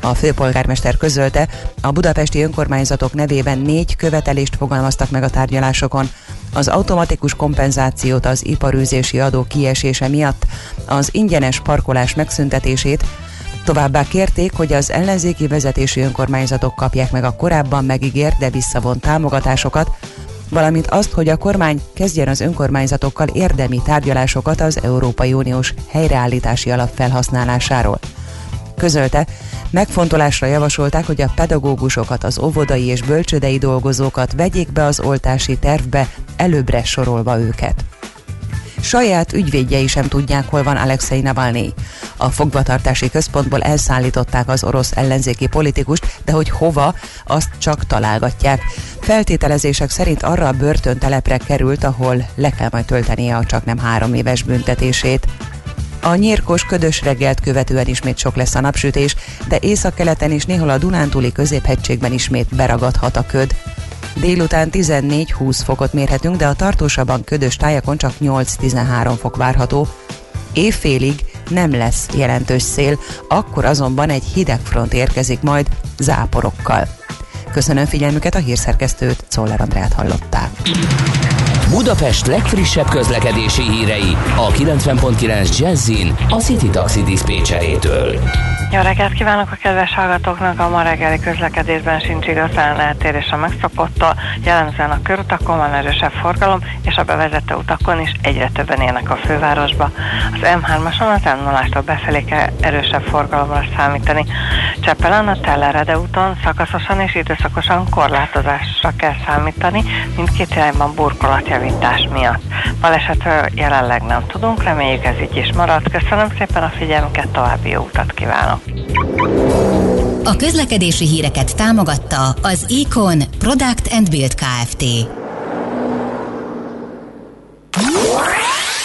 A főpolgármester közölte, a budapesti önkormányzatok nevében négy követelést fogalmaztak meg a tárgyalásokon. Az automatikus kompenzációt az iparűzési adó kiesése miatt, az ingyenes parkolás megszüntetését, Továbbá kérték, hogy az ellenzéki vezetési önkormányzatok kapják meg a korábban megígért, de visszavont támogatásokat, valamint azt, hogy a kormány kezdjen az önkormányzatokkal érdemi tárgyalásokat az Európai Uniós helyreállítási alap felhasználásáról. Közölte, megfontolásra javasolták, hogy a pedagógusokat, az óvodai és bölcsödei dolgozókat vegyék be az oltási tervbe, előbbre sorolva őket saját ügyvédjei sem tudják, hol van Alexei Navalnyi. A fogvatartási központból elszállították az orosz ellenzéki politikust, de hogy hova, azt csak találgatják. Feltételezések szerint arra a börtöntelepre került, ahol le kell majd töltenie a csak nem három éves büntetését. A nyírkos ködös reggelt követően ismét sok lesz a napsütés, de északkeleten és néhol a Dunántúli középhegységben ismét beragadhat a köd. Délután 14-20 fokot mérhetünk, de a tartósabban ködös tájakon csak 8-13 fok várható. Évfélig nem lesz jelentős szél, akkor azonban egy hideg front érkezik majd záporokkal. Köszönöm figyelmüket, a hírszerkesztőt, Czoller Andrát hallották. Budapest legfrissebb közlekedési hírei a 90.9 Jazzin a City Taxi Dispécsejétől. Jó reggelt kívánok a kedves hallgatóknak! A ma reggeli közlekedésben sincs igazán eltérés a megszokottól. Jellemzően a körutakon van erősebb forgalom, és a bevezető utakon is egyre többen élnek a fővárosba. Az M3-ason az m 0 befelé kell erősebb forgalomra számítani. Csepelen a Tellerede úton szakaszosan és időszakosan korlátozásra kell számítani, mindkét irányban burkolatjavítás miatt. Balesetről jelenleg nem tudunk, reméljük ez így is marad. Köszönöm szépen a figyelmüket, további jó utat kívánok! A közlekedési híreket támogatta az Econ Product and Build Kft.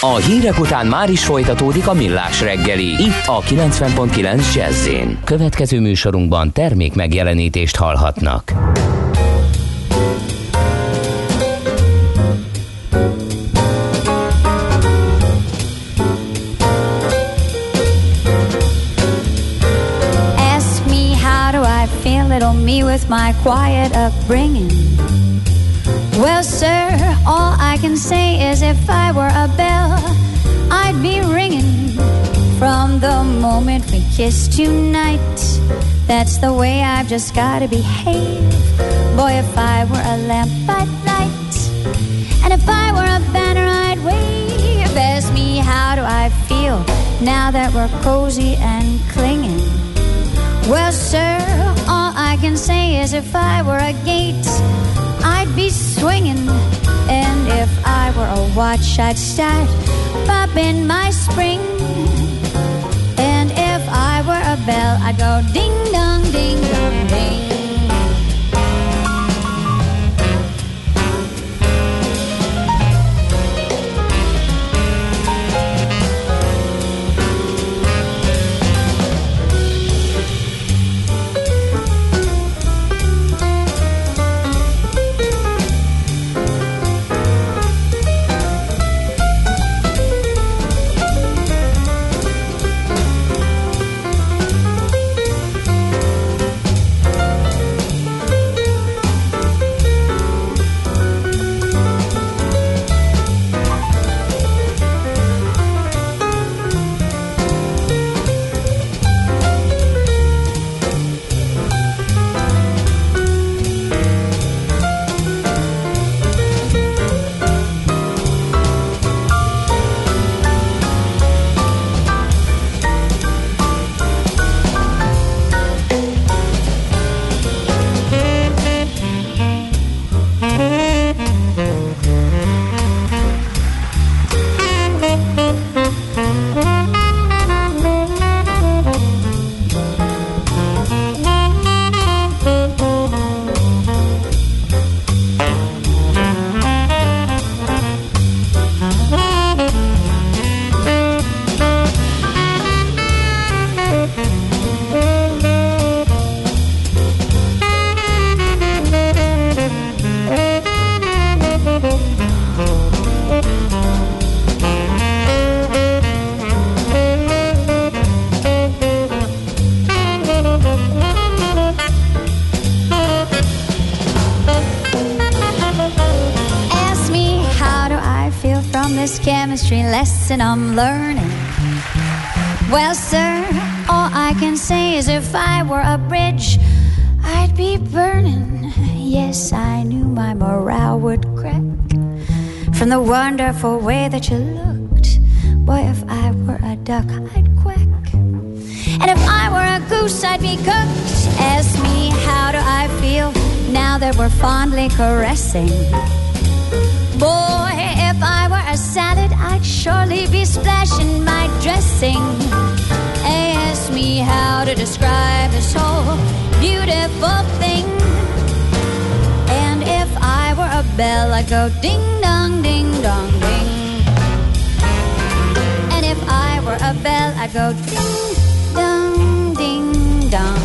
A hírek után már is folytatódik a millás reggeli, itt a 90.9 jazz Következő műsorunkban termék megjelenítést hallhatnak. With my quiet upbringing. Well, sir, all I can say is if I were a bell, I'd be ringing from the moment we kissed tonight. That's the way I've just gotta behave. Boy, if I were a lamp, I'd light. And if I were a banner, I'd wave. Ask me, how do I feel now that we're cozy and clinging? Well, sir, all I can say is if I were a gate, I'd be swinging. And if I were a watch, I'd start popping my spring. And if I were a bell, I'd go ding dong, ding dong, ding. History lesson I'm learning. Well, sir, all I can say is if I were a bridge, I'd be burning. Yes, I knew my morale would crack from the wonderful way that you looked. Boy, if I were a duck, I'd quack. And if I were a goose, I'd be cooked. Ask me, how do I feel now that we're fondly caressing? If I were a salad, I'd surely be splashing my dressing. Ask me how to describe this whole beautiful thing. And if I were a bell, I'd go ding dong, ding dong, ding. And if I were a bell, I'd go ding dong, ding dong,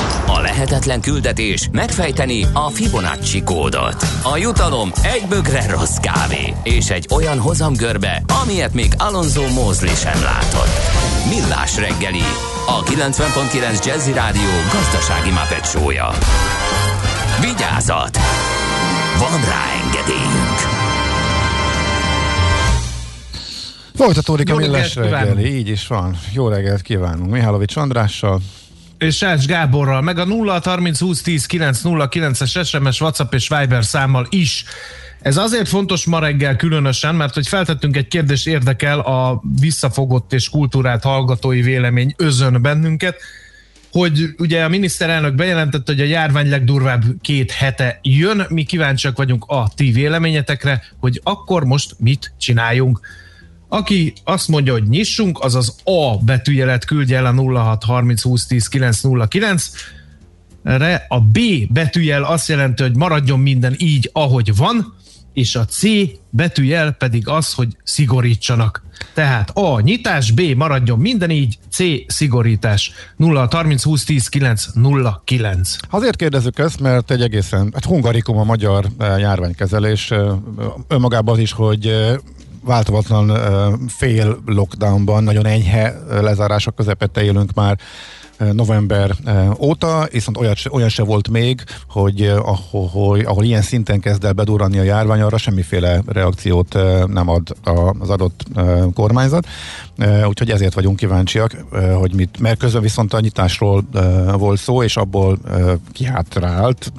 A lehetetlen küldetés megfejteni a Fibonacci kódot. A jutalom egy bögre rossz kávé és egy olyan hozamgörbe, amilyet még Alonso Mosley sem látott. Millás reggeli, a 90.9 Jazzy Rádió gazdasági mapetsója. Vigyázat! Van rá engedélyünk! Folytatódik Jó a millás reggelt reggeli, kívánunk. így is van. Jó reggelt kívánunk. Mihálovics Andrással. És Ács Gáborral, meg a 0 30 20 10 9 es SMS, WhatsApp és Viber számmal is. Ez azért fontos ma reggel különösen, mert hogy feltettünk egy kérdést érdekel a visszafogott és kultúrát hallgatói vélemény özön bennünket, hogy ugye a miniszterelnök bejelentette, hogy a járvány legdurvább két hete jön, mi kíváncsiak vagyunk a ti véleményetekre, hogy akkor most mit csináljunk. Aki azt mondja, hogy nyissunk, az az A betűjelet küldje el a 06 30 20 10 909 re a B betűjel azt jelenti, hogy maradjon minden így, ahogy van, és a C betűjel pedig az, hogy szigorítsanak. Tehát A nyitás, B maradjon minden így, C szigorítás. 0 30 20 10 9 09. Azért kérdezzük ezt, mert egy egészen, hát hungarikum a magyar eh, járványkezelés, eh, önmagában az is, hogy eh, változatlan fél lockdownban, nagyon enyhe lezárások közepette élünk már november óta, viszont olyat, olyan se volt még, hogy eh, ahol, ahol ilyen szinten kezd el bedurrani a járvány, arra semmiféle reakciót nem ad az adott kormányzat. Úgyhogy ezért vagyunk kíváncsiak, hogy mit, mert közben viszont a nyitásról volt szó, és abból kihátrált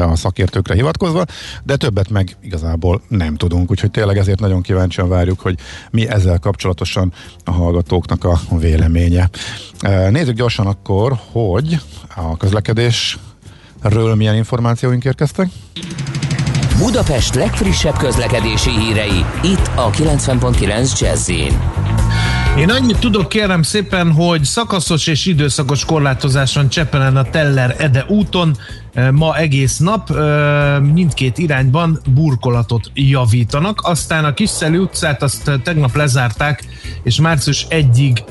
a szakértőkre hivatkozva, de többet meg igazából nem tudunk, úgyhogy tényleg ezért nagyon kíváncsian várjuk, hogy mi ezzel kapcsolatosan a hallgatóknak a véleménye. Nézzük gyorsan akkor, hogy a közlekedésről milyen információink érkeztek. Budapest legfrissebb közlekedési hírei, itt a 90.9 jazz Én annyit tudok kérem szépen, hogy szakaszos és időszakos korlátozáson Csepelen a Teller Ede úton eh, ma egész nap eh, mindkét irányban burkolatot javítanak. Aztán a Kisszelő utcát azt tegnap lezárták, és március 1-ig e,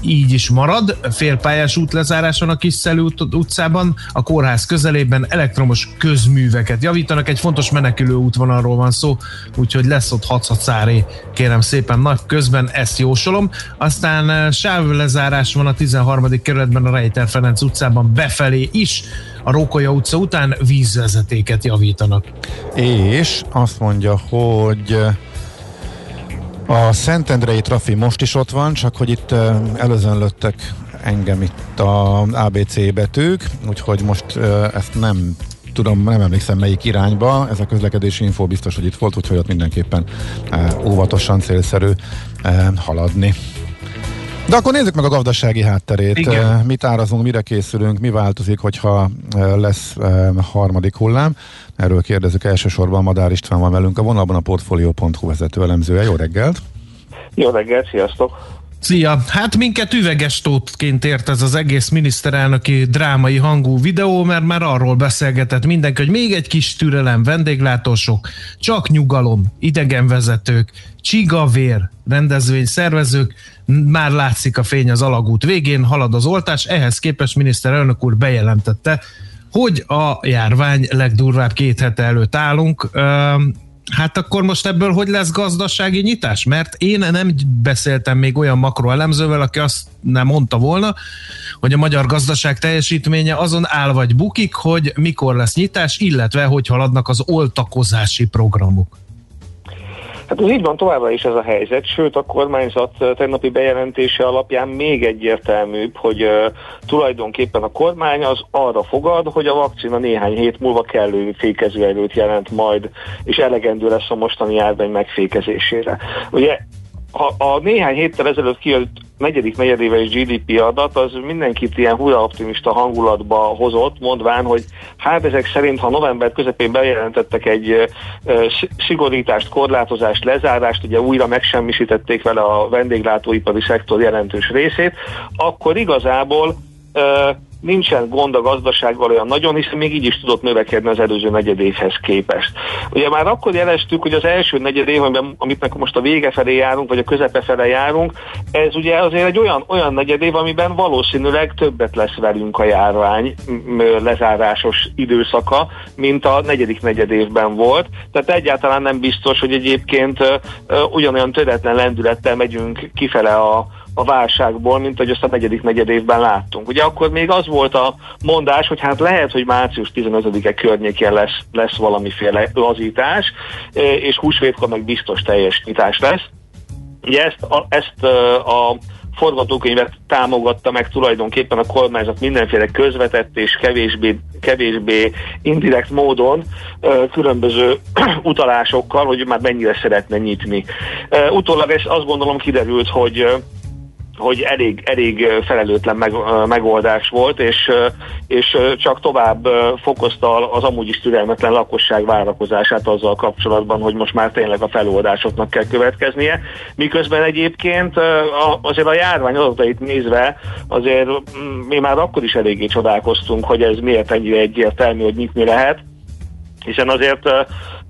így is marad, félpályás útlezáráson a Kisszelő ut- utcában, a kórház közelében elektromos közműveket javítanak, egy fontos menekülő útvonalról van szó, úgyhogy lesz ott hatszatszáré, kérem szépen nap közben, ezt jósolom. Aztán sávlezárás van a 13. kerületben a Rejter Ferenc utcában befelé is, a Rókolya utca után vízvezetéket javítanak. És azt mondja, hogy a Szentendrei trafi most is ott van, csak hogy itt előzönlöttek engem itt a ABC betűk, úgyhogy most ezt nem tudom, nem emlékszem melyik irányba, ez a közlekedési info biztos, hogy itt volt, úgyhogy ott mindenképpen óvatosan célszerű haladni. De akkor nézzük meg a gazdasági hátterét. Igen. Mit árazunk, mire készülünk, mi változik, hogyha lesz harmadik hullám. Erről kérdezzük elsősorban Madár István van velünk a vonalban a Portfolio.hu vezető elemzője. Jó reggelt! Jó reggelt, sziasztok! Szia! Hát minket üveges tótként ért ez az egész miniszterelnöki drámai hangú videó, mert már arról beszélgetett mindenki, hogy még egy kis türelem, vendéglátósok, csak nyugalom, idegenvezetők, csigavér, rendezvény szervezők, már látszik a fény az alagút végén, halad az oltás, ehhez képest miniszterelnök úr bejelentette, hogy a járvány legdurvább két hete előtt állunk. Hát akkor most ebből hogy lesz gazdasági nyitás? Mert én nem beszéltem még olyan makroelemzővel, aki azt nem mondta volna, hogy a magyar gazdaság teljesítménye azon áll vagy bukik, hogy mikor lesz nyitás, illetve hogy haladnak az oltakozási programok. Hát ez így van továbbra is ez a helyzet, sőt a kormányzat tegnapi bejelentése alapján még egyértelműbb, hogy uh, tulajdonképpen a kormány az arra fogad, hogy a vakcina néhány hét múlva kellő fékezőerőt jelent majd, és elegendő lesz a mostani járvány megfékezésére. Ugye ha a néhány héttel ezelőtt kijött negyedik negyedéves GDP adat, az mindenkit ilyen hurra optimista hangulatba hozott, mondván, hogy hát ezek szerint, ha november közepén bejelentettek egy szigorítást, korlátozást, lezárást, ugye újra megsemmisítették vele a vendéglátóipari szektor jelentős részét, akkor igazából nincsen gond a gazdasággal olyan nagyon, hiszen még így is tudott növekedni az előző negyedévhez képest. Ugye már akkor jeleztük, hogy az első negyedév, amit most a vége felé járunk, vagy a közepe felé járunk, ez ugye azért egy olyan, olyan negyedév, amiben valószínűleg többet lesz velünk a járvány lezárásos időszaka, mint a negyedik negyedévben volt. Tehát egyáltalán nem biztos, hogy egyébként ugyanolyan töretlen lendülettel megyünk kifele a, a válságból, mint hogy azt a negyedik negyed évben láttunk. Ugye akkor még az volt a mondás, hogy hát lehet, hogy március 15-e környékén lesz, lesz valamiféle lazítás, e, és húsvétkor meg biztos teljes nyitás lesz. Ugye ezt a, ezt e, a forgatókönyvet támogatta meg tulajdonképpen a kormányzat mindenféle közvetett és kevésbé, kevésbé indirekt módon e, különböző utalásokkal, hogy már mennyire szeretne nyitni. Utólag ez azt gondolom kiderült, hogy hogy elég, elég felelőtlen meg, megoldás volt, és, és csak tovább fokozta az amúgy is türelmetlen lakosság várakozását azzal kapcsolatban, hogy most már tényleg a feloldásoknak kell következnie. Miközben egyébként azért a járvány adatait nézve azért mm, mi már akkor is eléggé csodálkoztunk, hogy ez miért ennyire egyértelmű, hogy nyitni lehet hiszen azért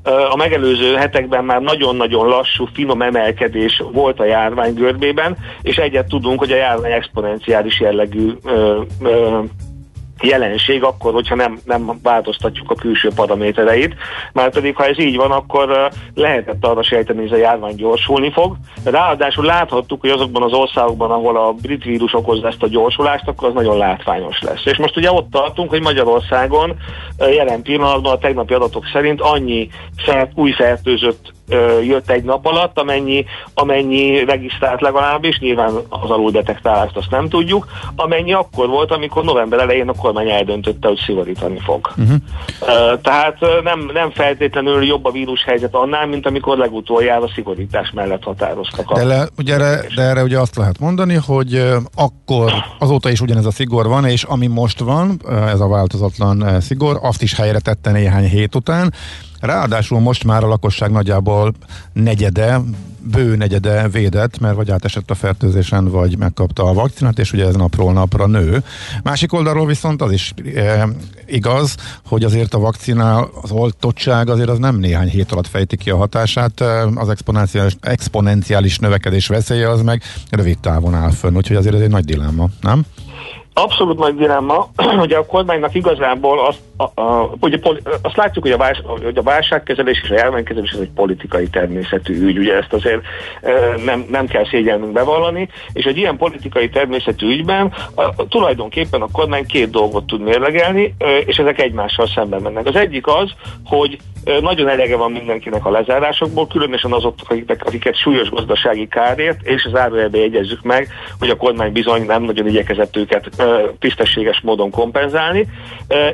a megelőző hetekben már nagyon-nagyon lassú, finom emelkedés volt a járvány görbében, és egyet tudunk, hogy a járvány exponenciális jellegű ö, ö, jelenség akkor, hogyha nem, nem változtatjuk a külső paramétereit. Már pedig, ha ez így van, akkor lehetett arra sejteni, hogy ez a járvány gyorsulni fog. Ráadásul láthattuk, hogy azokban az országokban, ahol a brit vírus okozza ezt a gyorsulást, akkor az nagyon látványos lesz. És most ugye ott tartunk, hogy Magyarországon jelen pillanatban a tegnapi adatok szerint annyi fert, új fertőzött jött egy nap alatt, amennyi, amennyi regisztrált legalábbis, nyilván az aluldetektálást azt nem tudjuk, amennyi akkor volt, amikor november elején a kormány eldöntötte, hogy szigorítani fog. Uh-huh. Tehát nem, nem feltétlenül jobb a vírus helyzet annál, mint amikor legutoljára szigorítás mellett határoztak. De, le, ugye erre, de erre ugye azt lehet mondani, hogy akkor azóta is ugyanez a szigor van, és ami most van, ez a változatlan szigor, azt is helyre tette néhány hét után, Ráadásul most már a lakosság nagyjából negyede, bő negyede védett, mert vagy átesett a fertőzésen, vagy megkapta a vakcinát, és ugye ez napról napra nő. Másik oldalról viszont az is e, igaz, hogy azért a vakcinál az oltottság azért az nem néhány hét alatt fejti ki a hatását, az exponenciális, exponenciális növekedés veszélye az meg rövid távon áll fönn, úgyhogy azért ez egy nagy dilemma, nem? Abszolút nagy dilemma, hogy a kormánynak igazából azt, a, a, ugye, azt látjuk, hogy a, válság, hogy a válságkezelés és a járványkezelés ez egy politikai természetű ügy, ugye ezt azért e, nem, nem kell szégyelnünk bevallani, és egy ilyen politikai természetű ügyben a, a, tulajdonképpen a kormány két dolgot tud mérlegelni, e, és ezek egymással szemben mennek. Az egyik az, hogy e, nagyon elege van mindenkinek a lezárásokból, különösen azoknak, akiket, akiket súlyos gazdasági kárért, és az árujelbe jegyezzük meg, hogy a kormány bizony nem nagyon igyekezett őket tisztességes módon kompenzálni,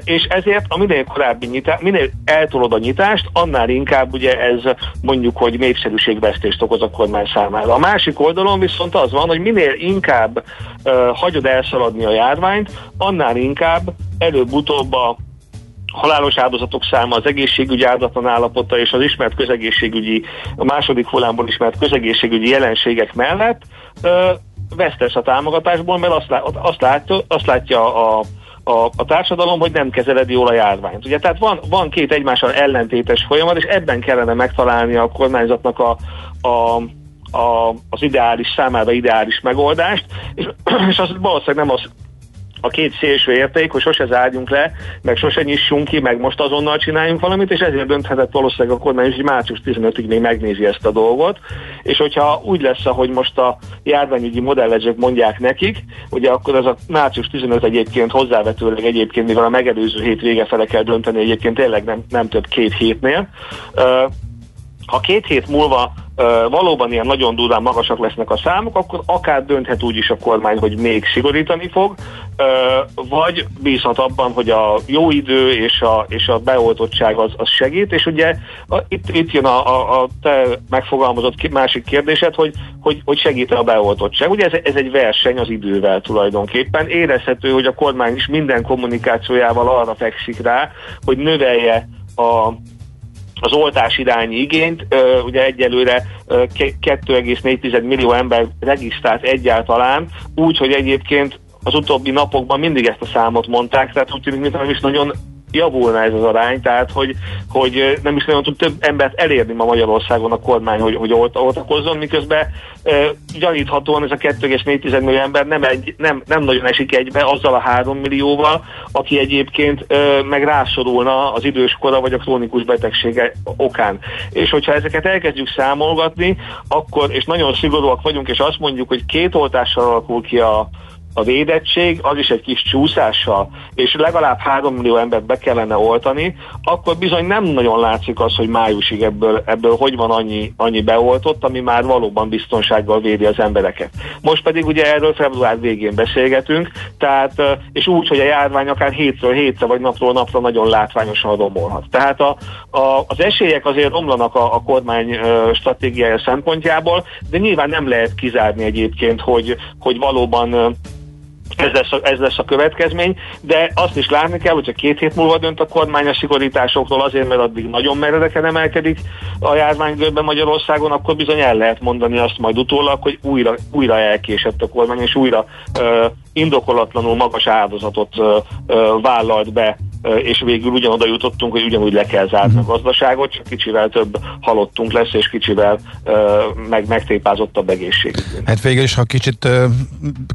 és ezért a minél korábbi nyitás, minél eltolod a nyitást, annál inkább ugye ez mondjuk, hogy népszerűségvesztést okoz a kormány számára. A másik oldalon viszont az van, hogy minél inkább uh, hagyod elszaladni a járványt, annál inkább előbb-utóbb a halálos áldozatok száma, az egészségügyi áldatlan állapota és az ismert közegészségügyi, a második hullámból ismert közegészségügyi jelenségek mellett vesztesz a támogatásból, mert azt, lát, azt, látja, azt látja a, a, a társadalom, hogy nem kezeled jól a járványt. Ugye, tehát van, van két egymással ellentétes folyamat, és ebben kellene megtalálni a kormányzatnak a, a, a, az ideális számára ideális megoldást, és, és az valószínűleg nem az a két szélső érték, hogy sose zárjunk le, meg sose nyissunk ki, meg most azonnal csináljunk valamit, és ezért dönthetett valószínűleg a kormány, hogy március 15-ig még megnézi ezt a dolgot, és hogyha úgy lesz, ahogy most a járványügyi modellezők mondják nekik, ugye akkor ez a március 15 egyébként hozzávetőleg egyébként, mivel a megelőző hét vége fele kell dönteni, egyébként tényleg nem, nem több két hétnél. Ha két hét múlva valóban ilyen nagyon durván magasak lesznek a számok, akkor akár dönthet úgy is a kormány, hogy még szigorítani fog, vagy bízhat abban, hogy a jó idő és a, és a beoltottság az, az segít, és ugye a, itt, itt jön a, a, a te megfogalmazott másik kérdésed, hogy, hogy, hogy segít a beoltottság. Ugye ez, ez egy verseny az idővel tulajdonképpen. Érezhető, hogy a kormány is minden kommunikációjával arra fekszik rá, hogy növelje a, az oltás irányi igényt. Ugye egyelőre 2,4 millió ember regisztrált egyáltalán, úgy, hogy egyébként az utóbbi napokban mindig ezt a számot mondták, tehát úgy tűnik, mintha nem is nagyon javulna ez az arány, tehát hogy, hogy nem is nagyon tud több embert elérni ma Magyarországon a kormány, hogy, hogy oltakozzon, miközben e, gyaníthatóan ez a 2,4 millió ember nem, egy, nem, nem nagyon esik egybe azzal a 3 millióval, aki egyébként e, meg rászorulna az időskora vagy a krónikus betegsége okán. És hogyha ezeket elkezdjük számolgatni, akkor, és nagyon szigorúak vagyunk, és azt mondjuk, hogy két oltással alakul ki a, a védettség, az is egy kis csúszással, és legalább 3 millió embert be kellene oltani, akkor bizony nem nagyon látszik az, hogy májusig ebből, ebből hogy van annyi, annyi beoltott, ami már valóban biztonsággal védi az embereket. Most pedig ugye erről február végén beszélgetünk, tehát, és úgy, hogy a járvány akár hétről hétre vagy napról napra nagyon látványosan romolhat. Tehát a, a, az esélyek azért romlanak a, a kormány stratégiája szempontjából, de nyilván nem lehet kizárni egyébként, hogy, hogy valóban ez lesz, a, ez lesz a következmény, de azt is látni kell, hogyha két hét múlva dönt a kormány a szigorításokról azért, mert addig nagyon meredeken emelkedik a járványgörbe Magyarországon, akkor bizony el lehet mondani azt majd utólag, hogy újra, újra elkésett a kormány, és újra uh, indokolatlanul magas áldozatot uh, uh, vállalt be és végül ugyanoda jutottunk, hogy ugyanúgy le kell zárni a gazdaságot, csak kicsivel több halottunk lesz, és kicsivel meg megtépázottabb egészség. Hát végül is, ha kicsit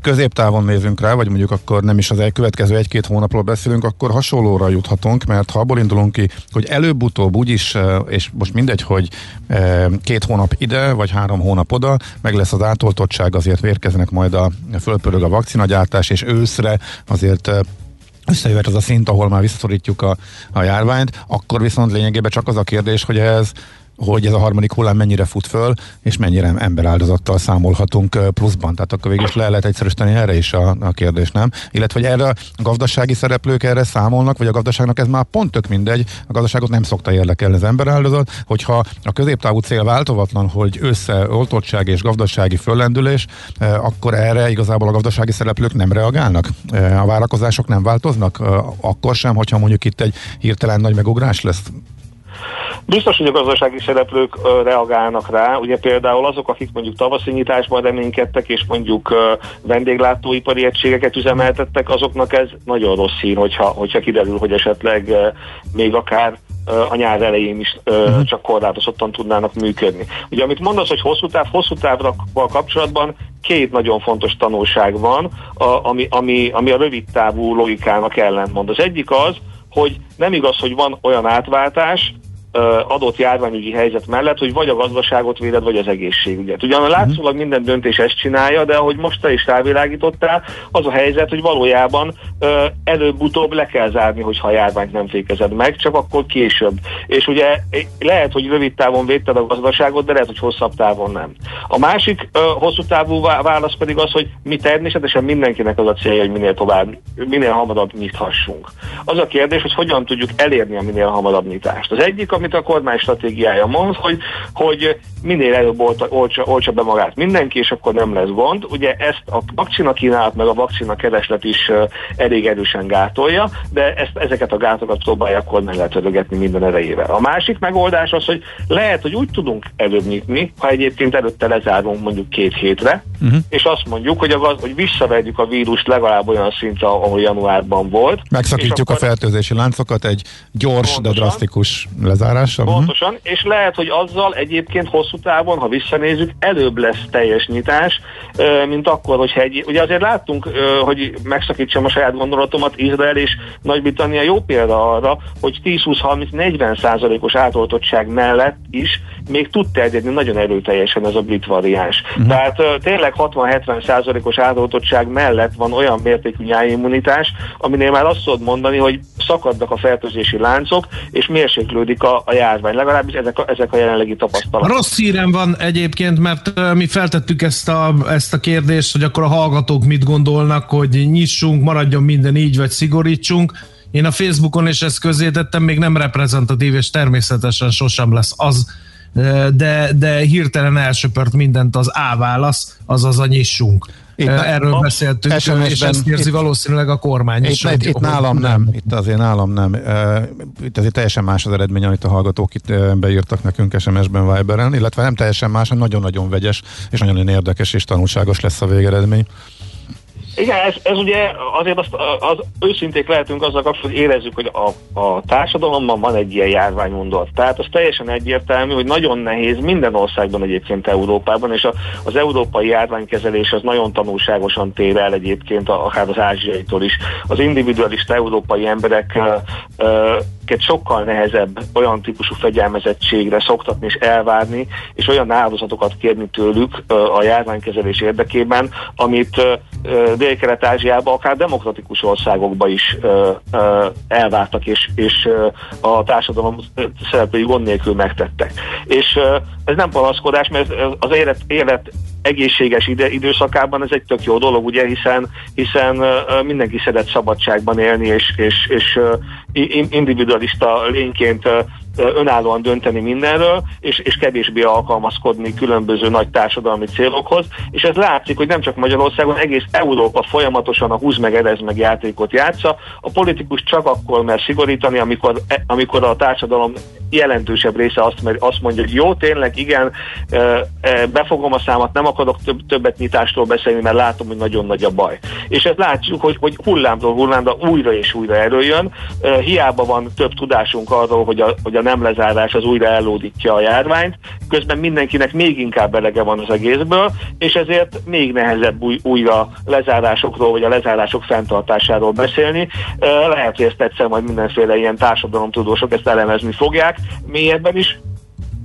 középtávon nézünk rá, vagy mondjuk akkor nem is az elkövetkező egy-két hónapról beszélünk, akkor hasonlóra juthatunk, mert ha abból indulunk ki, hogy előbb-utóbb úgyis, és most mindegy, hogy két hónap ide, vagy három hónap oda, meg lesz az átoltottság, azért vérkeznek majd a fölpörög a vakcinagyártás, és őszre azért összejöhet az a szint, ahol már visszaszorítjuk a, a járványt, akkor viszont lényegében csak az a kérdés, hogy ez hogy ez a harmadik hullám mennyire fut föl, és mennyire emberáldozattal számolhatunk pluszban. Tehát akkor végül is le lehet egyszerűsíteni erre is a, a kérdés, nem? Illetve, hogy erre a gazdasági szereplők erre számolnak, vagy a gazdaságnak ez már pont tök mindegy, a gazdaságot nem szokta érdekelni az emberáldozat, hogyha a középtávú cél változatlan, hogy összeoltottság és gazdasági föllendülés, akkor erre igazából a gazdasági szereplők nem reagálnak. A várakozások nem változnak, akkor sem, hogyha mondjuk itt egy hirtelen nagy megugrás lesz. Biztos, hogy a gazdasági szereplők reagálnak rá, ugye például azok, akik mondjuk tavaszi nyitásban reménykedtek, és mondjuk vendéglátóipari egységeket üzemeltettek, azoknak ez nagyon rossz szín, hogyha, hogyha kiderül, hogy esetleg még akár a nyár elején is uh, csak korlátozottan tudnának működni. Ugye amit mondasz, hogy hosszú táv, hosszú távra kapcsolatban két nagyon fontos tanulság van, a, ami, ami, ami a rövid távú logikának ellentmond. Az egyik az, hogy nem igaz, hogy van olyan átváltás, adott járványügyi helyzet mellett, hogy vagy a gazdaságot véded, vagy az egészségügyet. Ugyan látszólag minden döntés ezt csinálja, de ahogy most te is rávilágítottál, az a helyzet, hogy valójában előbb-utóbb le kell zárni, hogyha a járványt nem fékezed meg, csak akkor később. És ugye lehet, hogy rövid távon védted a gazdaságot, de lehet, hogy hosszabb távon nem. A másik hosszú távú válasz pedig az, hogy mi természetesen mindenkinek az a célja, hogy minél tovább, minél hamarabb nyithassunk. Az a kérdés, hogy hogyan tudjuk elérni a minél hamarabb nyitást. Az egyik, ami amit a kormány stratégiája mond, hogy, hogy minél előbb olta, olcsa, olcsa be magát mindenki, és akkor nem lesz gond. Ugye ezt a vakcina kínálat meg a vakcina kereslet is elég erősen gátolja, de ezt, ezeket a gátokat próbálja a kormány letörögetni minden erejével. A másik megoldás az, hogy lehet, hogy úgy tudunk előbb nyitni, ha egyébként előtte lezárunk mondjuk két hétre, uh-huh. és azt mondjuk, hogy, a, hogy visszavegyük a vírust legalább olyan szintre, ahol januárban volt. Megszakítjuk a fertőzési láncokat egy gyors, Pontosan. de drasztikus lezárással. Mhm. Pontosan, uh-huh. és lehet, hogy azzal egyébként hosszú távon, ha visszanézzük, előbb lesz teljes nyitás, mint akkor, hogy egy... Ugye azért láttunk, hogy megszakítsam a saját gondolatomat, Izrael és Nagy-Britannia jó példa arra, hogy 10-20-30-40 százalékos átoltottság mellett is még tud terjedni nagyon erőteljesen ez a brit variáns. Uh-huh. Tehát tényleg 60-70 százalékos átoltottság mellett van olyan mértékű nyájimmunitás, aminél már azt tudod mondani, hogy szakadnak a fertőzési láncok, és mérséklődik a, a járvány. Legalábbis ezek a, ezek a jelenlegi tapasztalatok. Rossz hírem van egyébként, mert mi feltettük ezt a, ezt a kérdést, hogy akkor a hallgatók mit gondolnak, hogy nyissunk, maradjon minden így, vagy szigorítsunk. Én a Facebookon is ezt közé tettem, még nem reprezentatív, és természetesen sosem lesz az, de, de hirtelen elsöpört mindent az A válasz, azaz a nyissunk. Itt Erről a, beszéltünk, és ezt érzi itt, valószínűleg a kormány itt, is. Itt, itt nálam nem. nem, itt azért nálam nem. Itt azért teljesen más az eredmény, amit a hallgatók itt beírtak nekünk SMS-ben, Viberen, illetve nem teljesen más, hanem nagyon-nagyon vegyes, és nagyon-nagyon érdekes és tanulságos lesz a végeredmény. Igen, ez, ez ugye azért azt, az őszinték lehetünk azzal kapcsolatban, hogy érezzük, hogy a, a társadalomban van egy ilyen járványmondat. Tehát az teljesen egyértelmű, hogy nagyon nehéz minden országban egyébként Európában, és a, az európai járványkezelés az nagyon tanulságosan tér el egyébként akár az ázsiaitól is. Az individualista európai emberek sokkal nehezebb olyan típusú fegyelmezettségre szoktatni és elvárni, és olyan áldozatokat kérni tőlük a járványkezelés érdekében, amit Dél-Kelet-Ázsiában, akár demokratikus országokban is elvártak, és, és a társadalom szereplői gond nélkül megtettek. És ez nem panaszkodás, mert az élet, élet egészséges ide, időszakában ez egy tök jó dolog, ugye, hiszen, hiszen mindenki szeret szabadságban élni, és, és, és individualista lényként önállóan dönteni mindenről, és, és kevésbé alkalmazkodni különböző nagy társadalmi célokhoz, és ez látszik, hogy nem csak Magyarországon, egész Európa folyamatosan a húz meg, erez meg játékot játsza. A politikus csak akkor mer szigorítani, amikor, e, amikor a társadalom jelentősebb része azt, azt mondja, hogy jó, tényleg, igen, befogom a számat, nem akarok több, többet nyitástól beszélni, mert látom, hogy nagyon nagy a baj. És ezt látjuk, hogy, hogy hullámról hullámra újra és újra előjön. Hiába van több tudásunk arról, hogy a, hogy a nem lezárás az újra ellódítja a járványt, közben mindenkinek még inkább elege van az egészből, és ezért még nehezebb új, újra lezárásokról, vagy a lezárások fenntartásáról beszélni. Lehet, hogy ezt egyszer majd mindenféle ilyen társadalomtudósok ezt elemezni fogják mélyebben is,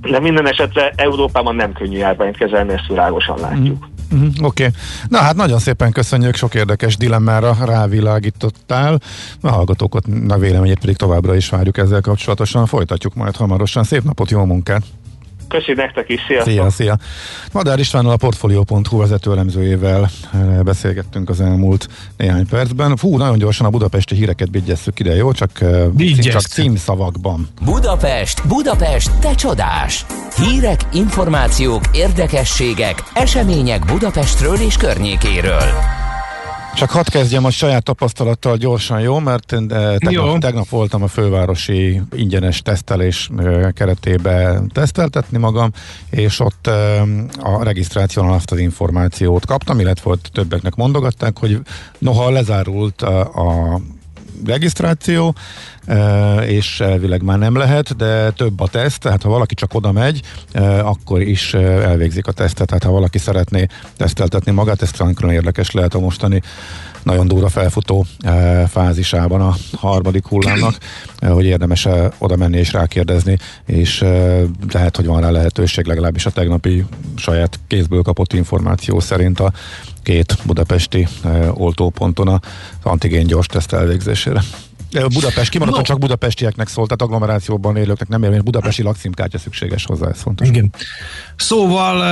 de minden esetre Európában nem könnyű járványt kezelni, ezt világosan látjuk. Mm. Uh-huh, Oké. Okay. Na hát nagyon szépen köszönjük, sok érdekes dilemmára rávilágítottál. A hallgatókat, a véleményét pedig továbbra is várjuk ezzel kapcsolatosan. Folytatjuk majd hamarosan. Szép napot, jó munkát! Köszi nektek is, sziasztok! Szia, szia! Madár Istvánnal a Portfolio.hu vezetőelemzőjével eh, beszélgettünk az elmúlt néhány percben. Fú, nagyon gyorsan a budapesti híreket bigyesszük ide, jó? Csak, eh, csak címszavakban. Budapest, Budapest, te csodás! Hírek, információk, érdekességek, események Budapestről és környékéről. Csak hadd kezdjem a saját tapasztalattal gyorsan, jó? Mert tegnap, jó. tegnap voltam a fővárosi ingyenes tesztelés eh, keretébe teszteltetni magam, és ott a regisztráción azt az információt kaptam, illetve többeknek mondogatták, hogy noha lezárult a regisztráció, és elvileg már nem lehet, de több a teszt, tehát ha valaki csak oda megy, akkor is elvégzik a tesztet, tehát ha valaki szeretné teszteltetni magát, ez nagyon érdekes lehet a mostani nagyon durva felfutó fázisában a harmadik hullámnak, hogy érdemes oda menni és rákérdezni, és lehet, hogy van rá lehetőség, legalábbis a tegnapi saját kézből kapott információ szerint a két budapesti oltóponton az antigén gyors teszt elvégzésére. Budapest, kimaradtan no. csak budapestieknek szólt, tehát agglomerációban élőknek nem érvényes, budapesti lakcímkártya szükséges hozzá, ez fontos. Igen. Szóval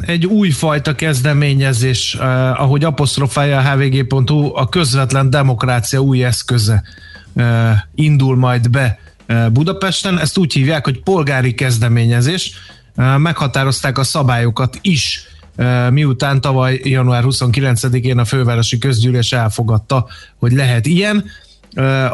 egy újfajta kezdeményezés, ahogy apostrofálja a hvg.hu, a közvetlen demokrácia új eszköze indul majd be Budapesten. Ezt úgy hívják, hogy polgári kezdeményezés. Meghatározták a szabályokat is miután tavaly január 29-én a fővárosi közgyűlés elfogadta, hogy lehet ilyen.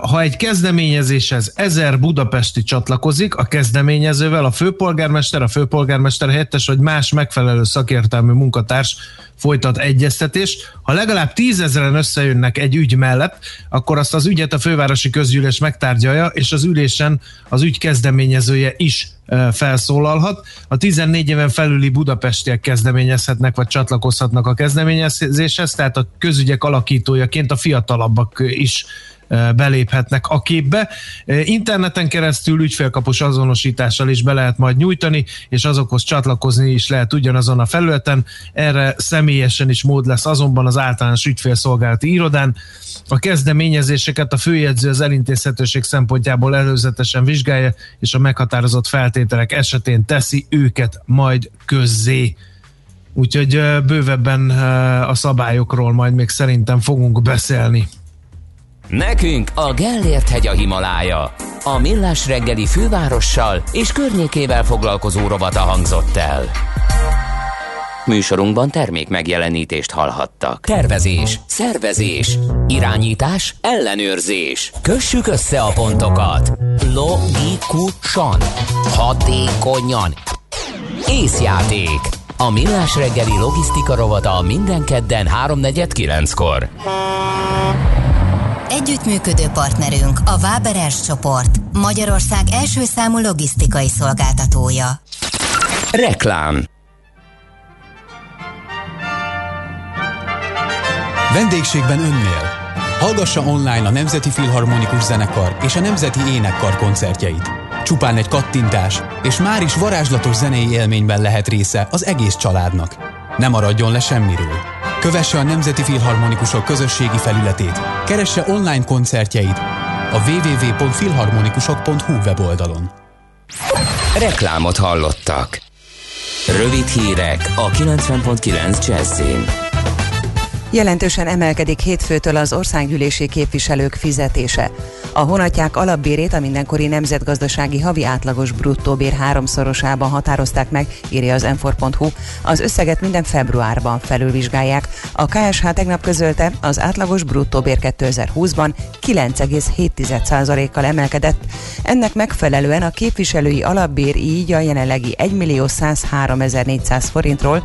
Ha egy kezdeményezéshez ezer budapesti csatlakozik, a kezdeményezővel a főpolgármester, a főpolgármester helyettes vagy más megfelelő szakértelmű munkatárs folytat egyeztetés. Ha legalább tízezeren összejönnek egy ügy mellett, akkor azt az ügyet a fővárosi közgyűlés megtárgyalja, és az ülésen az ügy kezdeményezője is felszólalhat. A 14 éven felüli budapestiek kezdeményezhetnek, vagy csatlakozhatnak a kezdeményezéshez, tehát a közügyek alakítójaként a fiatalabbak is beléphetnek a képbe. Interneten keresztül ügyfélkapus azonosítással is be lehet majd nyújtani, és azokhoz csatlakozni is lehet ugyanazon a felületen. Erre személyesen is mód lesz azonban az általános ügyfélszolgálati irodán. A kezdeményezéseket a főjegyző az elintézhetőség szempontjából előzetesen vizsgálja, és a meghatározott feltételek esetén teszi őket majd közzé. Úgyhogy bővebben a szabályokról majd még szerintem fogunk beszélni. Nekünk a Gellért hegy a Himalája. A Millás reggeli fővárossal és környékével foglalkozó rovata hangzott el. Műsorunkban termék megjelenítést hallhattak. Tervezés, szervezés, irányítás, ellenőrzés. Kössük össze a pontokat. Logikusan, hatékonyan. Észjáték. A Millás reggeli logisztika rovata minden kedden 3.49-kor. Együttműködő partnerünk a Váberes csoport, Magyarország első számú logisztikai szolgáltatója. Reklám Vendégségben önnél. Hallgassa online a Nemzeti Filharmonikus Zenekar és a Nemzeti Énekkar koncertjeit. Csupán egy kattintás, és már is varázslatos zenei élményben lehet része az egész családnak. Ne maradjon le semmiről. Kövesse a Nemzeti Filharmonikusok közösségi felületét, keresse online koncertjeit a www.filharmonikusok.hu weboldalon. Reklámot hallottak. Rövid hírek a 90.9 Jazzin. Jelentősen emelkedik hétfőtől az országgyűlési képviselők fizetése. A honatják alapbérét a mindenkori nemzetgazdasági havi átlagos bruttóbér háromszorosában határozták meg, írja az m Az összeget minden februárban felülvizsgálják. A KSH tegnap közölte, az átlagos bruttóbér 2020-ban 9,7%-kal emelkedett. Ennek megfelelően a képviselői alapbér így a jelenlegi 1 millió 103 400 forintról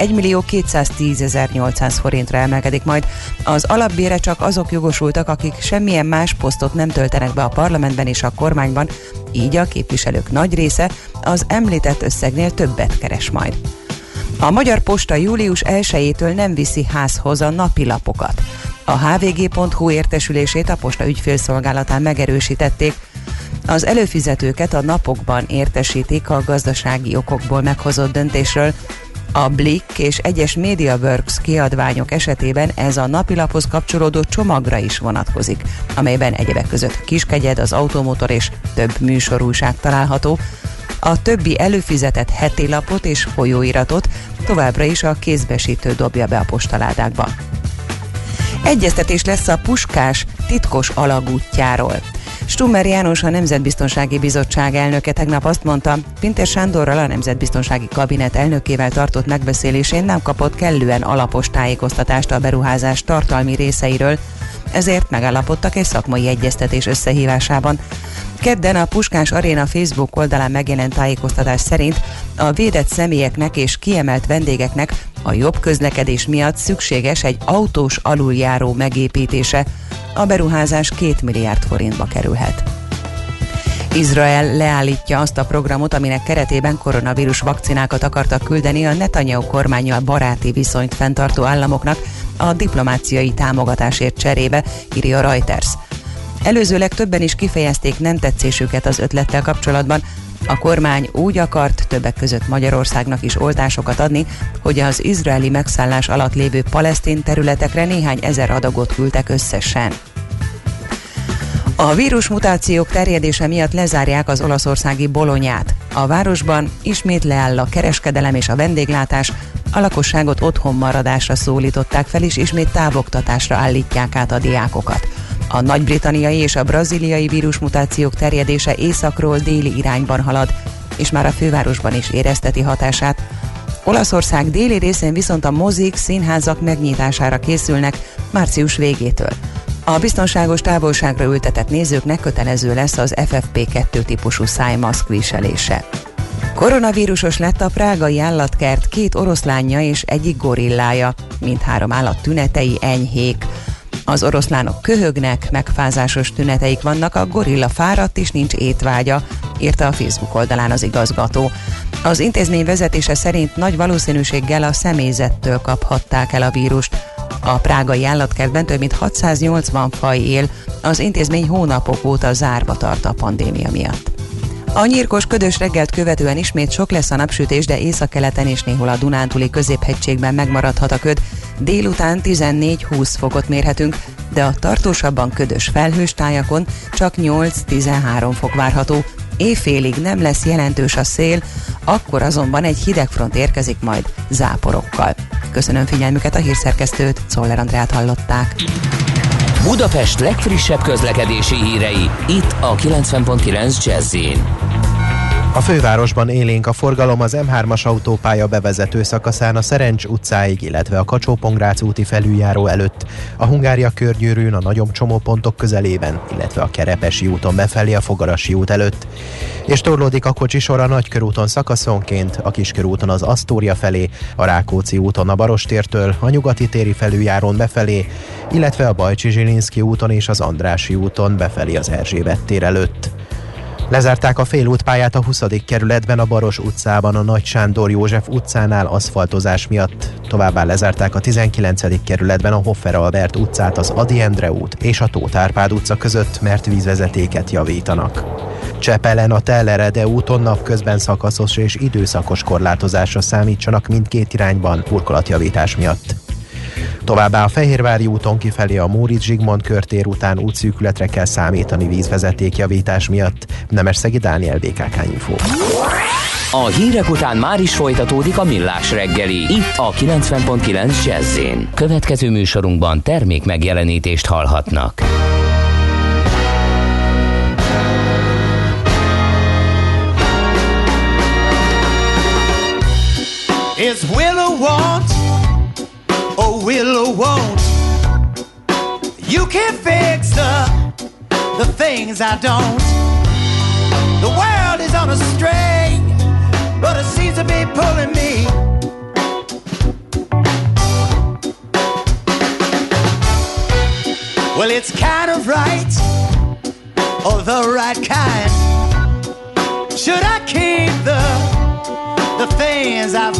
1 millió 210 800 forintra emelkedik majd. Az alapbére csak azok jogosultak, akik semmilyen más posztot nem töltenek be a parlamentben és a kormányban, így a képviselők nagy része az említett összegnél többet keres majd. A Magyar Posta július 1-től nem viszi házhoz a napilapokat. A hvg.hu értesülését a posta ügyfélszolgálatán megerősítették, az előfizetőket a napokban értesítik a gazdasági okokból meghozott döntésről, a Blick és egyes MediaWorks kiadványok esetében ez a napilaphoz kapcsolódó csomagra is vonatkozik, amelyben egyebek között kiskegyed, az automotor és több műsorúság található, a többi előfizetett heti lapot és folyóiratot továbbra is a kézbesítő dobja be a postaládákba. Egyeztetés lesz a Puskás titkos alagútjáról. Stummer János, a Nemzetbiztonsági Bizottság elnöke tegnap azt mondta, Pinter Sándorral a Nemzetbiztonsági Kabinet elnökével tartott megbeszélésén nem kapott kellően alapos tájékoztatást a beruházás tartalmi részeiről, ezért megállapodtak egy szakmai egyeztetés összehívásában. Kedden a Puskás Aréna Facebook oldalán megjelent tájékoztatás szerint a védett személyeknek és kiemelt vendégeknek a jobb közlekedés miatt szükséges egy autós aluljáró megépítése. A beruházás 2 milliárd forintba kerülhet. Izrael leállítja azt a programot, aminek keretében koronavírus vakcinákat akartak küldeni a Netanyahu kormányjal baráti viszonyt fenntartó államoknak a diplomáciai támogatásért cserébe, írja Reuters. Előzőleg többen is kifejezték nem tetszésüket az ötlettel kapcsolatban, a kormány úgy akart többek között Magyarországnak is oltásokat adni, hogy az izraeli megszállás alatt lévő palesztin területekre néhány ezer adagot küldtek összesen. A vírusmutációk terjedése miatt lezárják az olaszországi bolonyát. A városban ismét leáll a kereskedelem és a vendéglátás, a lakosságot otthon maradásra szólították fel, és ismét távoktatásra állítják át a diákokat. A nagy-britanniai és a braziliai vírusmutációk terjedése északról déli irányban halad, és már a fővárosban is érezteti hatását. Olaszország déli részén viszont a mozik, színházak megnyitására készülnek március végétől. A biztonságos távolságra ültetett nézőknek kötelező lesz az FFP2 típusú szájmaszk viselése. Koronavírusos lett a prágai állatkert két oroszlánja és egyik gorillája. Mindhárom állat tünetei enyhék. Az oroszlánok köhögnek, megfázásos tüneteik vannak, a gorilla fáradt és nincs étvágya, írta a Facebook oldalán az igazgató. Az intézmény vezetése szerint nagy valószínűséggel a személyzettől kaphatták el a vírust. A prágai állatkertben több mint 680 faj él, az intézmény hónapok óta zárva tart a pandémia miatt. A nyírkos ködös reggelt követően ismét sok lesz a napsütés, de északkeleten és néhol a Dunántúli középhegységben megmaradhat a köd. Délután 14-20 fokot mérhetünk, de a tartósabban ködös felhős tájakon csak 8-13 fok várható. Éjfélig nem lesz jelentős a szél, akkor azonban egy hidegfront érkezik majd záporokkal. Köszönöm figyelmüket a hírszerkesztőt, Czoller Andrát hallották. Budapest legfrissebb közlekedési hírei, itt a 90.9 jazz a fővárosban élénk a forgalom az M3-as autópálya bevezető szakaszán a Szerencs utcáig, illetve a kacsó úti felüljáró előtt, a Hungária körgyűrűn a nagyobb csomópontok közelében, illetve a Kerepesi úton befelé a Fogarasi út előtt. És torlódik a kocsisor a Nagykörúton szakaszonként, a Kiskörúton az Asztória felé, a Rákóczi úton a Barostértől, a Nyugati téri felüljárón befelé, illetve a Bajcsi Zsilinszki úton és az Andrási úton befelé az Erzsébet tér előtt. Lezárták a félútpályát a 20. kerületben a Baros utcában a Nagy Sándor József utcánál aszfaltozás miatt. Továbbá lezárták a 19. kerületben a Hoffer Albert utcát az Adi Endre út és a Tóth Árpád utca között, mert vízvezetéket javítanak. Csepelen a Tellerede úton napközben szakaszos és időszakos korlátozásra számítsanak mindkét irányban burkolatjavítás miatt. Továbbá a Fehérvári úton kifelé a Móricz Zsigmond körtér után útszűkületre kell számítani vízvezetékjavítás miatt. Szegi Dániel, BKK Info. A hírek után már is folytatódik a millás reggeli. Itt a 90.9 jazz Következő műsorunkban termék megjelenítést hallhatnak. It's Willow want oh will or won't. You can fix the, the things I don't. The world is on a string, but it seems to be pulling me. Well, it's kind of right, or the right kind. Should I keep the the things I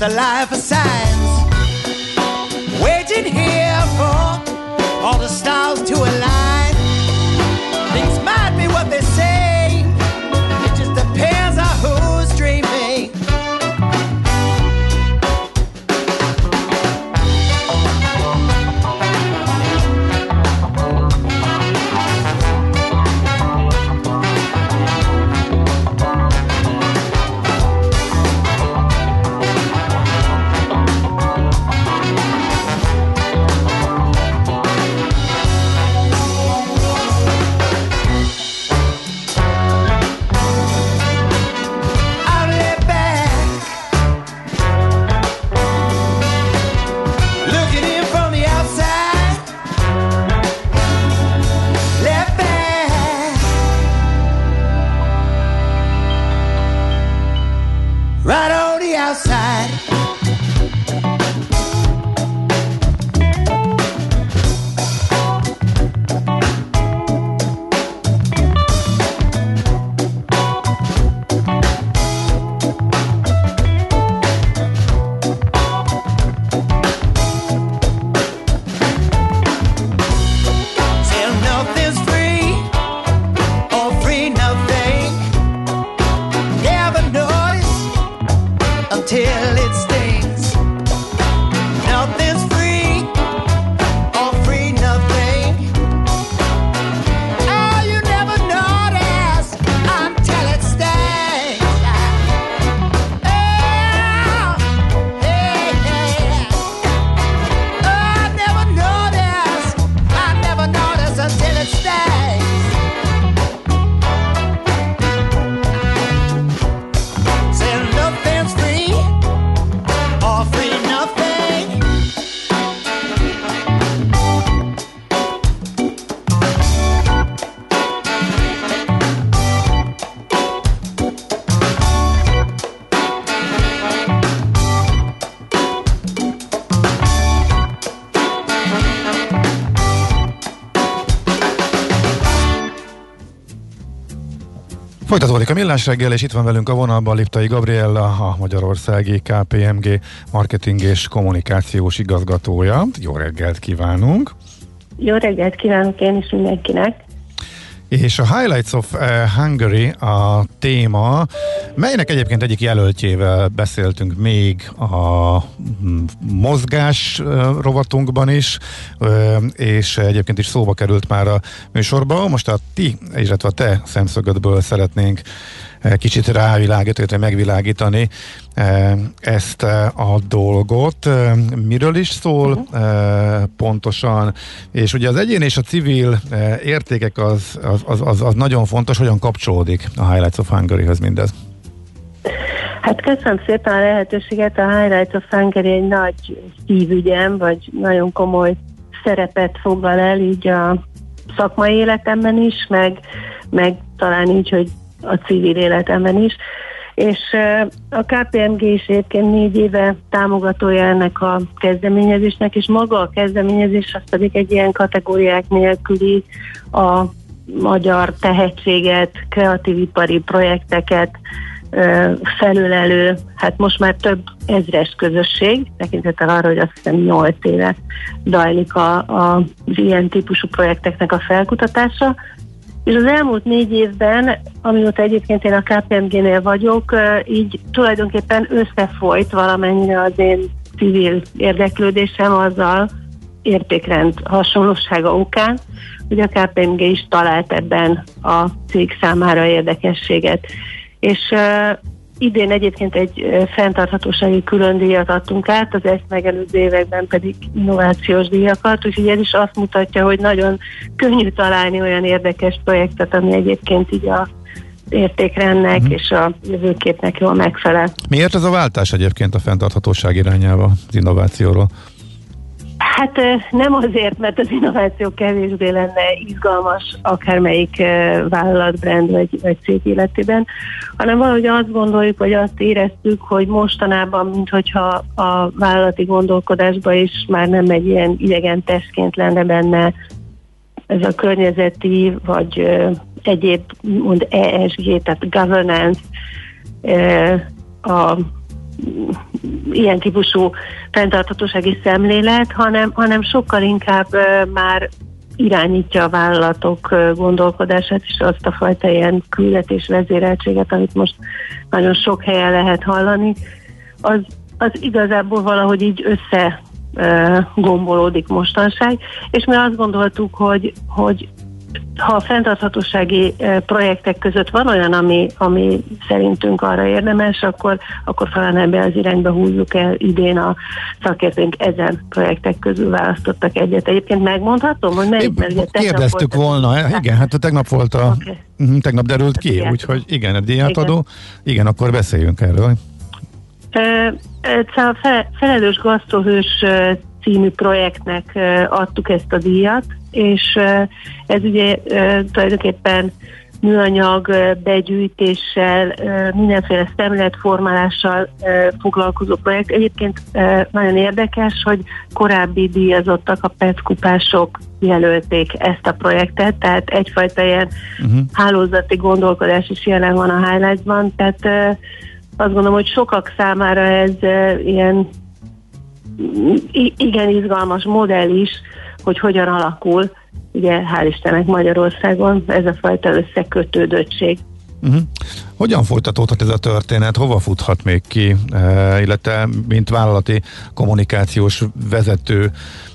or just a life of Folytatódik a millás reggel, és itt van velünk a vonalban Liptai Gabriella, a Magyarországi KPMG marketing és kommunikációs igazgatója. Jó reggelt kívánunk! Jó reggelt kívánok én is mindenkinek! És a Highlights of uh, Hungary a téma, melynek egyébként egyik jelöltjével beszéltünk még a mm, mozgás rovatunkban is, és egyébként is szóba került már a műsorba. Most a ti, illetve a te szemszögödből szeretnénk kicsit rávilágítani, megvilágítani ezt a dolgot. Miről is szól uh-huh. pontosan? És ugye az egyén és a civil értékek az, az, az, az, nagyon fontos, hogyan kapcsolódik a Highlights of Hungary-hoz mindez? Hát köszönöm szépen a lehetőséget. A Highlights of Hungary egy nagy szívügyem, vagy nagyon komoly szerepet foglal el így a szakmai életemben is, meg, meg talán így, hogy a civil életemben is. És a KPMG is egyébként négy éve támogatója ennek a kezdeményezésnek, és maga a kezdeményezés az pedig egy ilyen kategóriák nélküli a magyar tehetséget, kreatívipari projekteket felülelő, hát most már több ezres közösség, tekintettel arra, hogy azt hiszem 8 éve dajlik a, a, az ilyen típusú projekteknek a felkutatása, és az elmúlt négy évben, amióta egyébként én a KPMG-nél vagyok, így tulajdonképpen összefolyt valamennyire az én civil érdeklődésem azzal, értékrend hasonlósága okán, hogy a KPMG is talált ebben a cég számára érdekességet. És Idén egyébként egy fenntarthatósági külön díjat adtunk át, az ezt megelőző években pedig innovációs díjakat, úgyhogy ez is azt mutatja, hogy nagyon könnyű találni olyan érdekes projektet, ami egyébként így a értékrendnek uh-huh. és a jövőképnek jól megfelel. Miért ez a váltás egyébként a fenntarthatóság irányába, az innovációról? Hát nem azért, mert az innováció kevésbé lenne izgalmas akármelyik vállalatbrand vagy, vagy cég életében, hanem valahogy azt gondoljuk, vagy azt éreztük, hogy mostanában, minthogyha a vállalati gondolkodásba is már nem egy ilyen idegen testként lenne benne ez a környezeti, vagy egyéb mond ESG, tehát governance, a ilyen típusú fenntarthatósági szemlélet, hanem, hanem sokkal inkább már irányítja a vállalatok gondolkodását, és azt a fajta ilyen küldetés vezéreltséget, amit most nagyon sok helyen lehet hallani, az, az igazából valahogy így össze gombolódik mostanság, és mi azt gondoltuk, hogy, hogy ha a fenntarthatósági projektek között van olyan, ami, ami szerintünk arra érdemes, akkor, akkor talán ebbe az irányba húzzuk el idén a szakértőnk ezen projektek közül választottak egyet. Egyébként megmondhatom, hogy melyik? Mert Kérdeztük volna, a... igen, hát tegnap volt a, okay. tegnap derült ki, úgyhogy igen, a díjátadó, igen. igen, akkor beszéljünk erről. Szóval a Felelős Gasztrohős című projektnek adtuk ezt a díjat, és ez ugye tulajdonképpen műanyag begyűjtéssel, mindenféle szemléletformálással foglalkozó projekt. Egyébként nagyon érdekes, hogy korábbi díjazottak, a PET kupások jelölték ezt a projektet, tehát egyfajta ilyen uh-huh. hálózati gondolkodás is jelen van a highlightsban, tehát azt gondolom, hogy sokak számára ez ilyen igen izgalmas modell is, hogy hogyan alakul, ugye hál' Istennek Magyarországon ez a fajta összekötődöttség. Uh-huh. Hogyan folytatódhat ez a történet? Hova futhat még ki? E, illetve, mint vállalati kommunikációs vezető,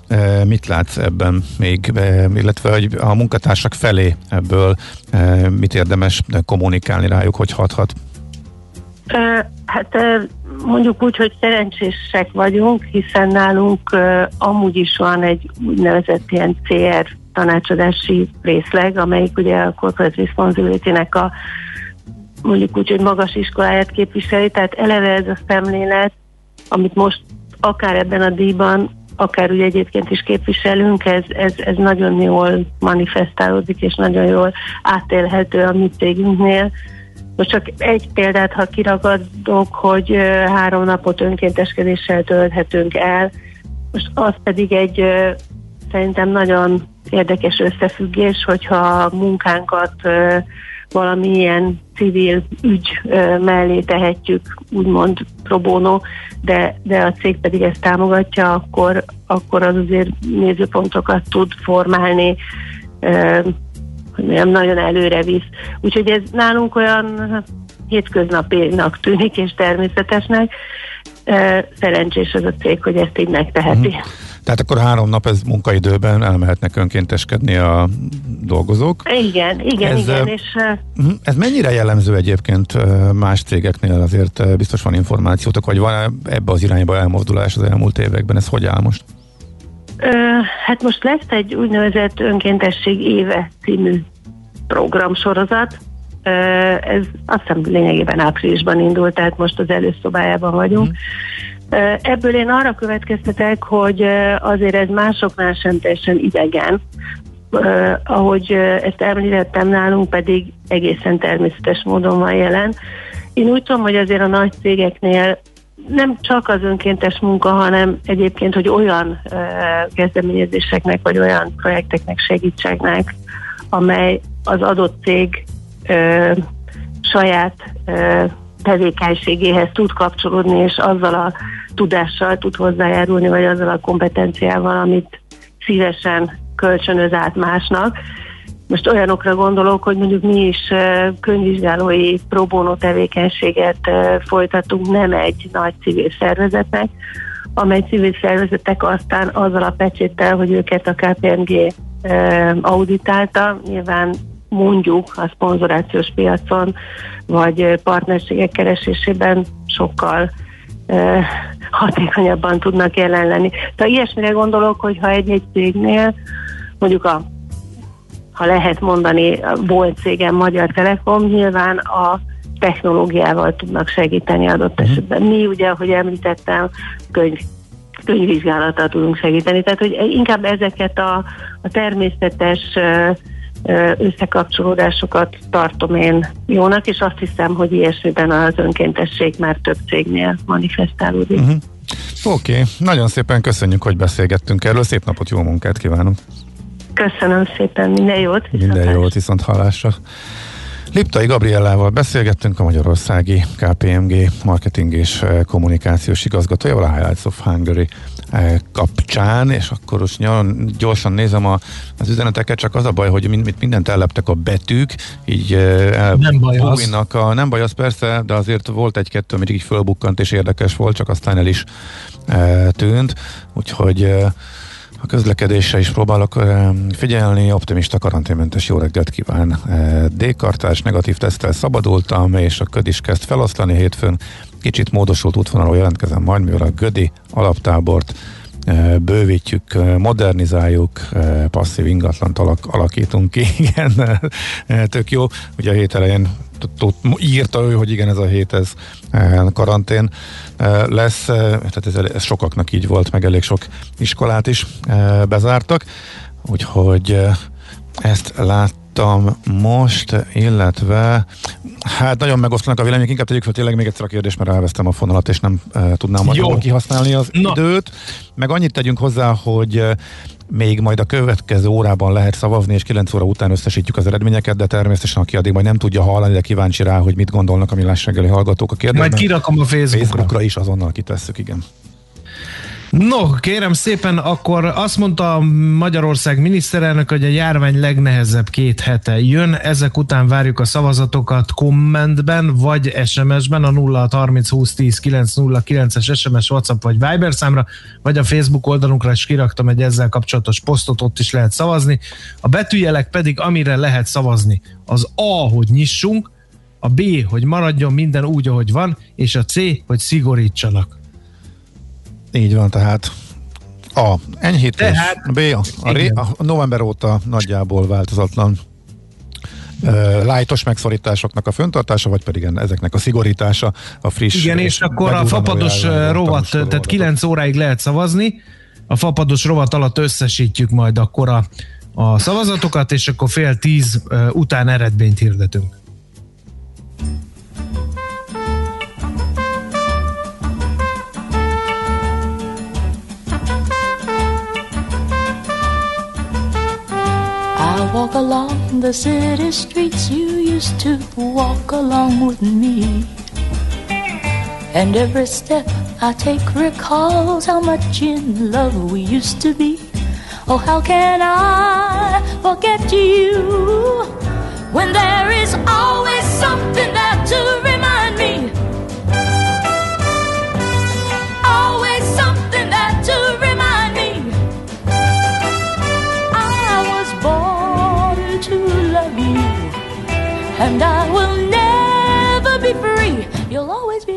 e, mit látsz ebben még? E, illetve, hogy a munkatársak felé ebből e, mit érdemes kommunikálni rájuk, hogy hathat? Hát mondjuk úgy, hogy szerencsések vagyunk, hiszen nálunk amúgy is van egy úgynevezett ilyen CR tanácsadási részleg, amelyik ugye a Corporate Responsibility-nek a mondjuk úgy, hogy magas iskoláját képviseli, tehát eleve ez a szemlélet, amit most akár ebben a díjban, akár ugye egyébként is képviselünk, ez, ez, ez nagyon jól manifestálódik, és nagyon jól átélhető a mi cégünknél, most csak egy példát, ha kiragadok, hogy három napot önkénteskedéssel tölthetünk el, most az pedig egy szerintem nagyon érdekes összefüggés, hogyha a munkánkat valamilyen civil ügy mellé tehetjük, úgymond pro bono, de, de a cég pedig ezt támogatja, akkor, akkor az azért nézőpontokat tud formálni, hogy nem nagyon előre visz. Úgyhogy ez nálunk olyan hát, hétköznapinak tűnik és természetesnek. Szerencsés az a cég, hogy ezt így megteheti. Uh-huh. Tehát akkor három nap ez munkaidőben elmehetnek önkénteskedni a dolgozók. Igen, igen, ez, igen. És, uh, ez mennyire jellemző egyébként más cégeknél? Azért biztos van információtok, vagy van ebbe az irányba elmozdulás az elmúlt években? Ez hogy áll most? Hát most lesz egy úgynevezett önkéntesség éve című programsorozat. Ez azt hiszem lényegében áprilisban indult, tehát most az előszobájában vagyunk. Mm. Ebből én arra következtetek, hogy azért ez másoknál sem teljesen idegen, ahogy ezt említettem nálunk, pedig egészen természetes módon van jelen. Én úgy tudom, hogy azért a nagy cégeknél nem csak az önkéntes munka, hanem egyébként, hogy olyan uh, kezdeményezéseknek, vagy olyan projekteknek segítségnek, amely az adott cég uh, saját uh, tevékenységéhez tud kapcsolódni, és azzal a tudással tud hozzájárulni, vagy azzal a kompetenciával, amit szívesen kölcsönöz át másnak. Most olyanokra gondolok, hogy mondjuk mi is könyvvizsgálói próbónó tevékenységet folytatunk nem egy nagy civil szervezetnek, amely civil szervezetek aztán azzal a pecséttel, hogy őket a KPMG auditálta, nyilván mondjuk a szponzorációs piacon, vagy partnerségek keresésében sokkal hatékonyabban tudnak jelen lenni. Tehát ilyesmire gondolok, hogy ha egy-egy cégnél mondjuk a ha lehet mondani, volt cégem Magyar Telekom, nyilván a technológiával tudnak segíteni adott mhm. esetben. Mi ugye, ahogy említettem, könyv, könyvvizsgálattal tudunk segíteni. Tehát, hogy inkább ezeket a, a természetes összekapcsolódásokat tartom én jónak, és azt hiszem, hogy ilyesmiben az önkéntesség már több cégnél manifestálódik. Uh-huh. Oké, okay. nagyon szépen köszönjük, hogy beszélgettünk erről. Szép napot, jó munkát kívánunk! Köszönöm szépen, minden jót. Minden jót, viszont hallásra. Liptai Gabriellával beszélgettünk a Magyarországi KPMG marketing és eh, kommunikációs igazgatója, a Highlights of Hungary eh, kapcsán, és akkor most nyilván gyorsan nézem a, az üzeneteket, csak az a baj, hogy mind, mindent elleptek a betűk, így eh, nem baj az. A, nem baj az persze, de azért volt egy-kettő, amit így fölbukkant és érdekes volt, csak aztán el is tűnt, úgyhogy a közlekedésre is próbálok figyelni, optimista karanténmentes jó reggelt kíván. D-kartás negatív tesztel szabadultam, és a köd is kezd feloszlani hétfőn. Kicsit módosult útvonalról jelentkezem majd, mivel a Gödi alaptábort bővítjük, modernizáljuk, passzív ingatlant alak, alakítunk ki, igen, tök jó. Ugye a hét elején írta ő, hogy igen, ez a hét, ez karantén lesz, tehát ez, ez sokaknak így volt, meg elég sok iskolát is bezártak, úgyhogy ezt lát láttam most, illetve hát nagyon megosztanak a vélemények, inkább tegyük fel tényleg még egyszer a kérdést, mert elvesztem a fonalat, és nem e, tudnám majd kihasználni az Na. időt. Meg annyit tegyünk hozzá, hogy még majd a következő órában lehet szavazni, és 9 óra után összesítjük az eredményeket, de természetesen aki addig majd nem tudja hallani, de kíváncsi rá, hogy mit gondolnak a millás reggeli hallgatók a kérdésben. Majd kirakom a Facebookra. Facebookra is azonnal kitesszük, igen. No, kérem szépen, akkor azt mondta Magyarország miniszterelnök, hogy a járvány legnehezebb két hete jön. Ezek után várjuk a szavazatokat kommentben, vagy SMS-ben a 0630 20 10 909-es SMS, WhatsApp vagy Viber számra, vagy a Facebook oldalunkra is kiraktam egy ezzel kapcsolatos posztot, ott is lehet szavazni. A betűjelek pedig, amire lehet szavazni, az A, hogy nyissunk, a B, hogy maradjon minden úgy, ahogy van, és a C, hogy szigorítsanak. Így van, tehát A. Enyhítés. Tehát, B. A, ré, a november óta nagyjából változatlan lájtos megszorításoknak a föntartása, vagy pedig ezeknek a szigorítása, a friss. Igen, és akkor a fapados rovat, tehát 9 óráig lehet szavazni, a fapados rovat alatt összesítjük majd akkor a, a szavazatokat, és akkor fél tíz után eredményt hirdetünk. Walk along the city streets you used to walk along with me. And every step I take recalls how much in love we used to be. Oh, how can I forget you when there is always something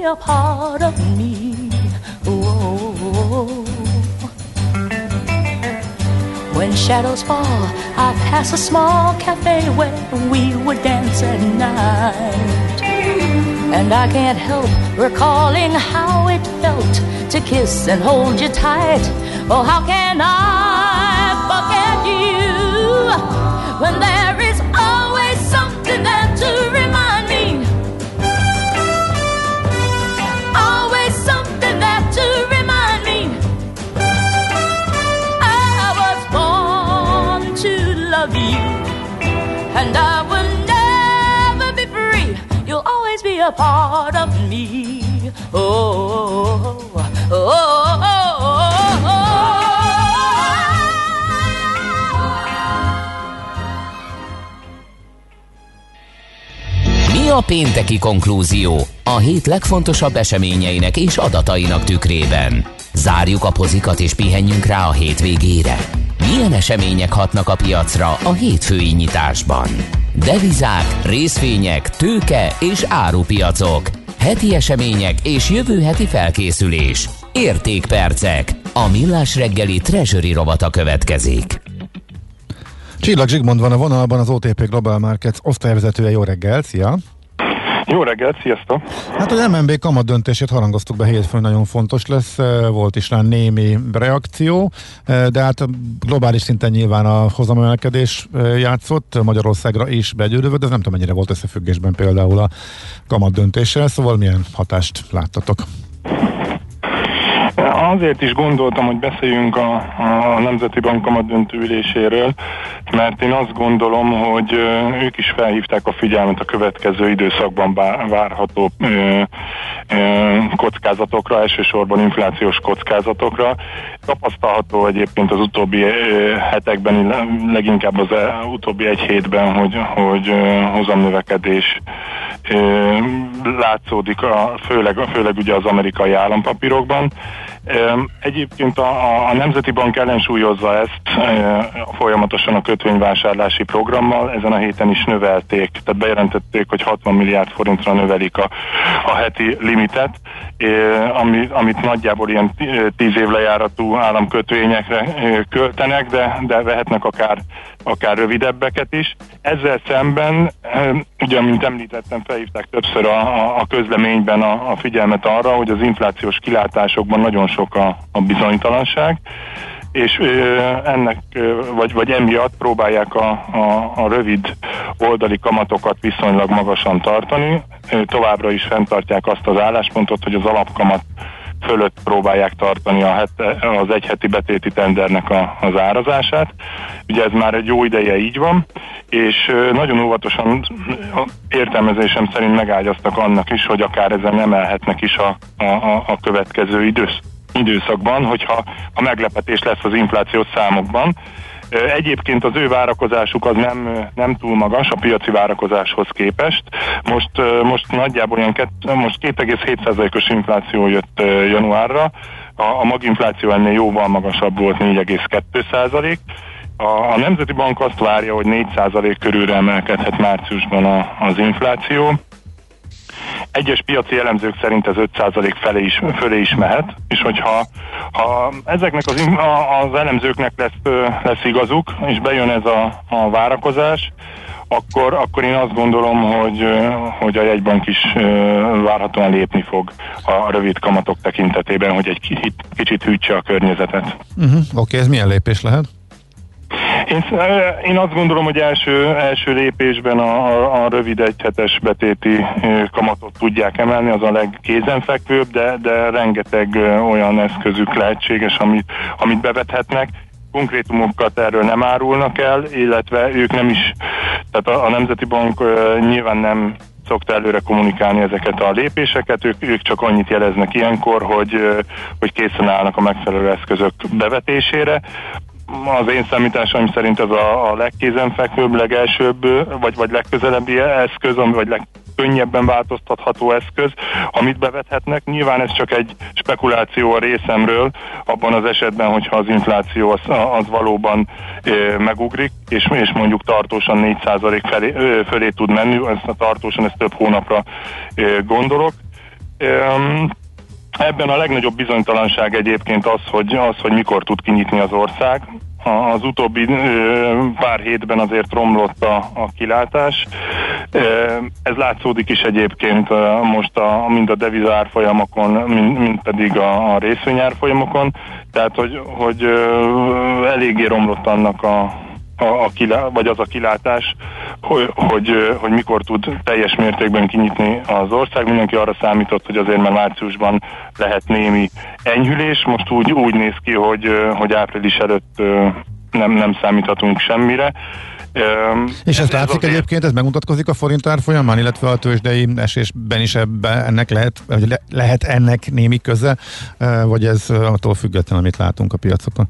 a part of me. Oh. When shadows fall, I pass a small cafe where we would dance at night. And I can't help recalling how it felt to kiss and hold you tight. Oh, how can I forget you when there a part of me. Oh, oh, oh, oh, oh, Mi a pénteki konklúzió a hét legfontosabb eseményeinek és adatainak tükrében? Zárjuk a pozikat és pihenjünk rá a hétvégére. Milyen események hatnak a piacra a hétfői nyitásban? Devizák, részvények, tőke és árupiacok. Heti események és jövő heti felkészülés. Értékpercek. A millás reggeli treasury rovata következik. Csillag Zsigmond van a vonalban, az OTP Global Markets osztályvezetője. Jó reggel, szia! Jó reggelt, sziasztok! Hát az MNB kamat döntését harangoztuk be hétfőn, nagyon fontos lesz, eh, volt is rá némi reakció, eh, de hát globális szinten nyilván a hozamemelkedés eh, játszott, Magyarországra is begyűrűvött, de nem tudom mennyire volt összefüggésben például a kamat döntéssel, szóval milyen hatást láttatok? Azért is gondoltam, hogy beszéljünk a, a Nemzeti Bank kamatdöntő mert én azt gondolom, hogy ők is felhívták a figyelmet a következő időszakban várható ö, ö, kockázatokra, elsősorban inflációs kockázatokra. Tapasztalható egyébként az utóbbi hetekben, leginkább az utóbbi egy hétben, hogy, hogy hozamnövekedés látszódik, a, főleg, főleg ugye az amerikai állampapírokban. Egyébként a, a- Nemzeti Bank ellensúlyozza ezt folyamatosan a kötvényvásárlási programmal, ezen a héten is növelték, tehát bejelentették, hogy 60 milliárd forintra növelik a, a heti limitet, ami, amit nagyjából ilyen ti- e, 10 év lejáratú államkötvényekre költenek, de, de vehetnek akár, akár rövidebbeket is. Ezzel szemben, ugye, mint említettem, felhívták többször a, a- közleményben a, a figyelmet arra, hogy az inflációs kilátásokban nagyon sok a, a bizonytalanság, és ennek, vagy, vagy emiatt próbálják a, a, a rövid oldali kamatokat viszonylag magasan tartani. Továbbra is fenntartják azt az álláspontot, hogy az alapkamat fölött próbálják tartani a het, az egyheti betéti tendernek a, az árazását. Ugye ez már egy jó ideje így van, és nagyon óvatosan értelmezésem szerint megágyaztak annak is, hogy akár ezen emelhetnek is a, a, a, következő idősz, időszakban, hogyha a meglepetés lesz az inflációs számokban. Egyébként az ő várakozásuk az nem, nem túl magas a piaci várakozáshoz képest. Most, most nagyjából ilyen kett, most 2,7%-os infláció jött januárra, a, a maginfláció ennél jóval magasabb volt 4,2%. A, a Nemzeti Bank azt várja, hogy 4% körülre emelkedhet márciusban a, az infláció. Egyes piaci elemzők szerint ez 5% felé is, fölé is mehet, és hogyha ha ezeknek az, az elemzőknek lesz, lesz igazuk, és bejön ez a, a várakozás, akkor, akkor én azt gondolom, hogy, hogy a jegybank is várhatóan lépni fog a rövid kamatok tekintetében, hogy egy ki- kicsit hűtse a környezetet. Uh-huh. Oké, okay, ez milyen lépés lehet? Én, én azt gondolom, hogy első, első lépésben a, a, a rövid egyhetes betéti kamatot tudják emelni, az a legkézenfekvőbb, de, de rengeteg olyan eszközük lehetséges, amit, amit bevethetnek. konkrétumokat erről nem árulnak el, illetve ők nem is, tehát a, a Nemzeti Bank nyilván nem szokta előre kommunikálni ezeket a lépéseket, ők, ők csak annyit jeleznek ilyenkor, hogy, hogy készen állnak a megfelelő eszközök bevetésére az én számításaim szerint ez a, a legkézenfekvőbb, legelsőbb, vagy, vagy legközelebbi eszköz, vagy legkönnyebben változtatható eszköz, amit bevethetnek. Nyilván ez csak egy spekuláció a részemről, abban az esetben, hogyha az infláció az, az valóban e, megugrik, és, és mondjuk tartósan 4% felé, e, fölé tud menni, ezt a tartósan, ezt több hónapra e, gondolok. E, Ebben a legnagyobb bizonytalanság egyébként az, hogy, az, hogy mikor tud kinyitni az ország. Az utóbbi pár hétben azért romlott a, a kilátás. Ez látszódik is egyébként most a, mind a devizárfolyamokon, mind, mind pedig a, a részvényárfolyamokon. Tehát, hogy, hogy eléggé romlott annak a, a, a kilá, vagy az a kilátás, hogy, hogy, hogy mikor tud teljes mértékben kinyitni az ország. Mindenki arra számított, hogy azért már márciusban lehet némi enyhülés. Most úgy, úgy néz ki, hogy, hogy április előtt nem, nem számíthatunk semmire. És ez, ez látszik azért... egyébként, ez megmutatkozik a forint árfolyamán, illetve a tőzsdei esésben is ebbe ennek lehet, vagy le, lehet ennek némi köze, vagy ez attól független, amit látunk a piacokon?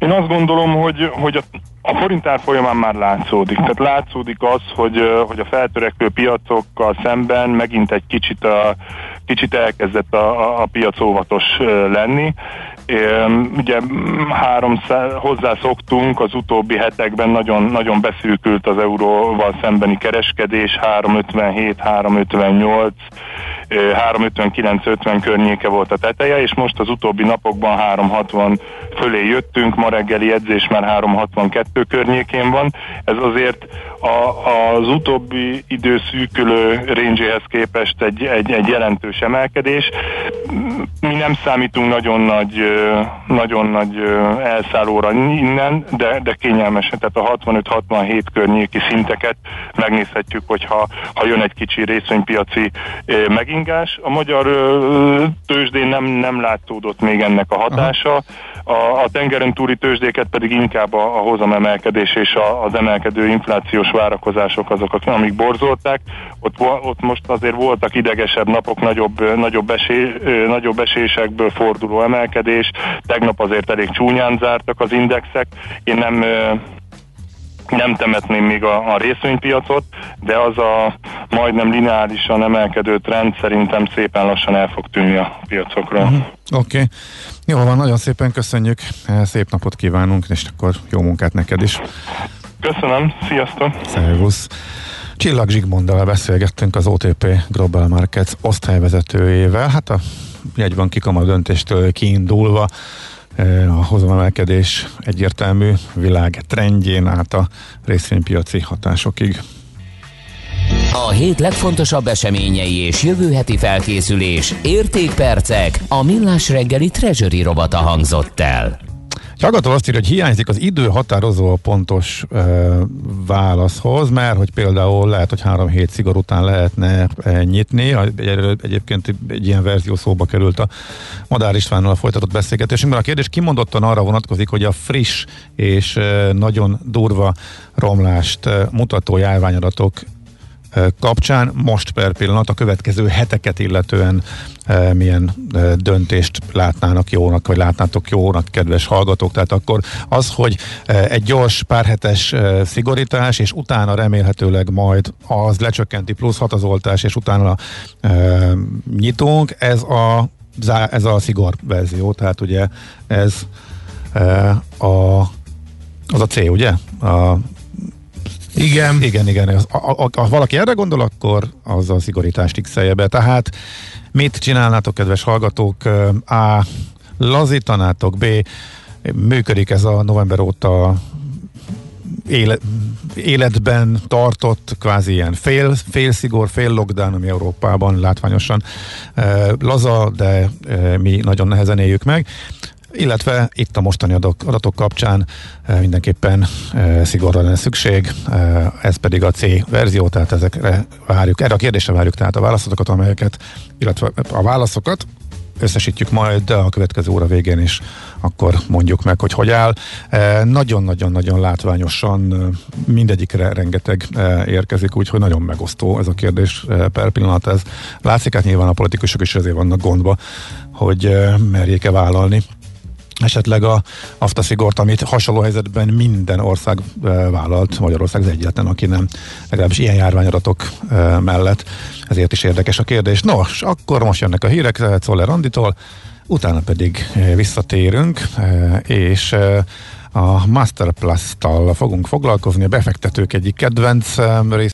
Én azt gondolom, hogy, hogy a, a forint folyamán már látszódik. Tehát látszódik az, hogy, hogy a feltörekvő piacokkal szemben megint egy kicsit, a, kicsit elkezdett a, a piac óvatos lenni. Ugye 300, hozzászoktunk, az utóbbi hetekben nagyon, nagyon beszűkült az euróval szembeni kereskedés, 357, 358, 359-50 környéke volt a teteje, és most az utóbbi napokban 360 fölé jöttünk, ma reggeli edzés már 362 környékén van. Ez azért a, az utóbbi idő szűkülő range képest egy, egy, egy jelentős emelkedés. Mi nem számítunk nagyon nagy, nagyon nagy elszállóra innen, de, de kényelmesen, tehát a 65-67 környéki szinteket megnézhetjük, hogyha ha jön egy kicsi részvénypiaci megingás. A magyar tőzsdén nem, nem látszódott még ennek a hatása. A, a tengeren túli tőzsdéket pedig inkább a, a hozamemelkedés és a, az emelkedő inflációs várakozások azok, amik borzolták. Ott, ott most azért voltak idegesebb napok, nagyobb, nagyobb, esé, nagyobb esésekből forduló emelkedés. Tegnap azért elég csúnyán zártak az indexek. Én nem nem temetném még a, a részvénypiacot, de az a majdnem lineárisan emelkedő trend szerintem szépen lassan el fog tűnni a piacokról. Uh-huh. Oké. Okay. Jó van, nagyon szépen köszönjük, szép napot kívánunk, és akkor jó munkát neked is. Köszönöm, sziasztok! Szervusz! Csillag Zsigmonddal beszélgettünk az OTP Global Markets osztályvezetőjével. Hát a jegyban kikama döntéstől kiindulva e, a hozamemelkedés egyértelmű világ trendjén át a részvénypiaci hatásokig. A hét legfontosabb eseményei és jövő heti felkészülés, értékpercek, a millás reggeli treasury robata hangzott el. Hallgató azt írja, hogy hiányzik az idő határozó a pontos e, válaszhoz, mert hogy például lehet, hogy három hét szigor után lehetne e, nyitni. Egy, egyébként egy ilyen verzió szóba került a Madár Istvánnal folytatott beszélgetésünkben. A kérdés kimondottan arra vonatkozik, hogy a friss és e, nagyon durva romlást e, mutató járványadatok kapcsán most per pillanat a következő heteket illetően milyen döntést látnának jónak, vagy látnátok jónak, kedves hallgatók. Tehát akkor az, hogy egy gyors párhetes szigorítás, és utána remélhetőleg majd az lecsökkenti plusz hat az oltás, és utána nyitunk, ez a, ez a szigor verzió, tehát ugye ez a, az a C, ugye? A igen. Igen, igen. Ha valaki erre gondol, akkor az a szigorítást x be. Tehát mit csinálnátok, kedves hallgatók? A. Lazítanátok, B. Működik ez a november óta éle, életben tartott kvázi ilyen fél, fél szigor, fél lockdown, ami Európában látványosan e, laza, de e, mi nagyon nehezen éljük meg illetve itt a mostani adatok, kapcsán e, mindenképpen e, szigorra lenne szükség, e, ez pedig a C verzió, tehát ezekre várjuk, erre a kérdésre várjuk tehát a válaszokat, amelyeket, illetve a válaszokat, összesítjük majd a következő óra végén is, akkor mondjuk meg, hogy hogy áll. Nagyon-nagyon-nagyon látványosan mindegyikre rengeteg érkezik, úgyhogy nagyon megosztó ez a kérdés per pillanat. Ez látszik, hát nyilván a politikusok is ezért vannak gondba, hogy merjék-e vállalni esetleg a aftaszigort, amit hasonló helyzetben minden ország vállalt, Magyarország az egyetlen, aki nem, legalábbis ilyen járványadatok mellett, ezért is érdekes a kérdés. Nos, akkor most jönnek a hírek Czoller Anditól, utána pedig visszatérünk, és a Masterplast-tal fogunk foglalkozni, a befektetők egyik kedvenc rész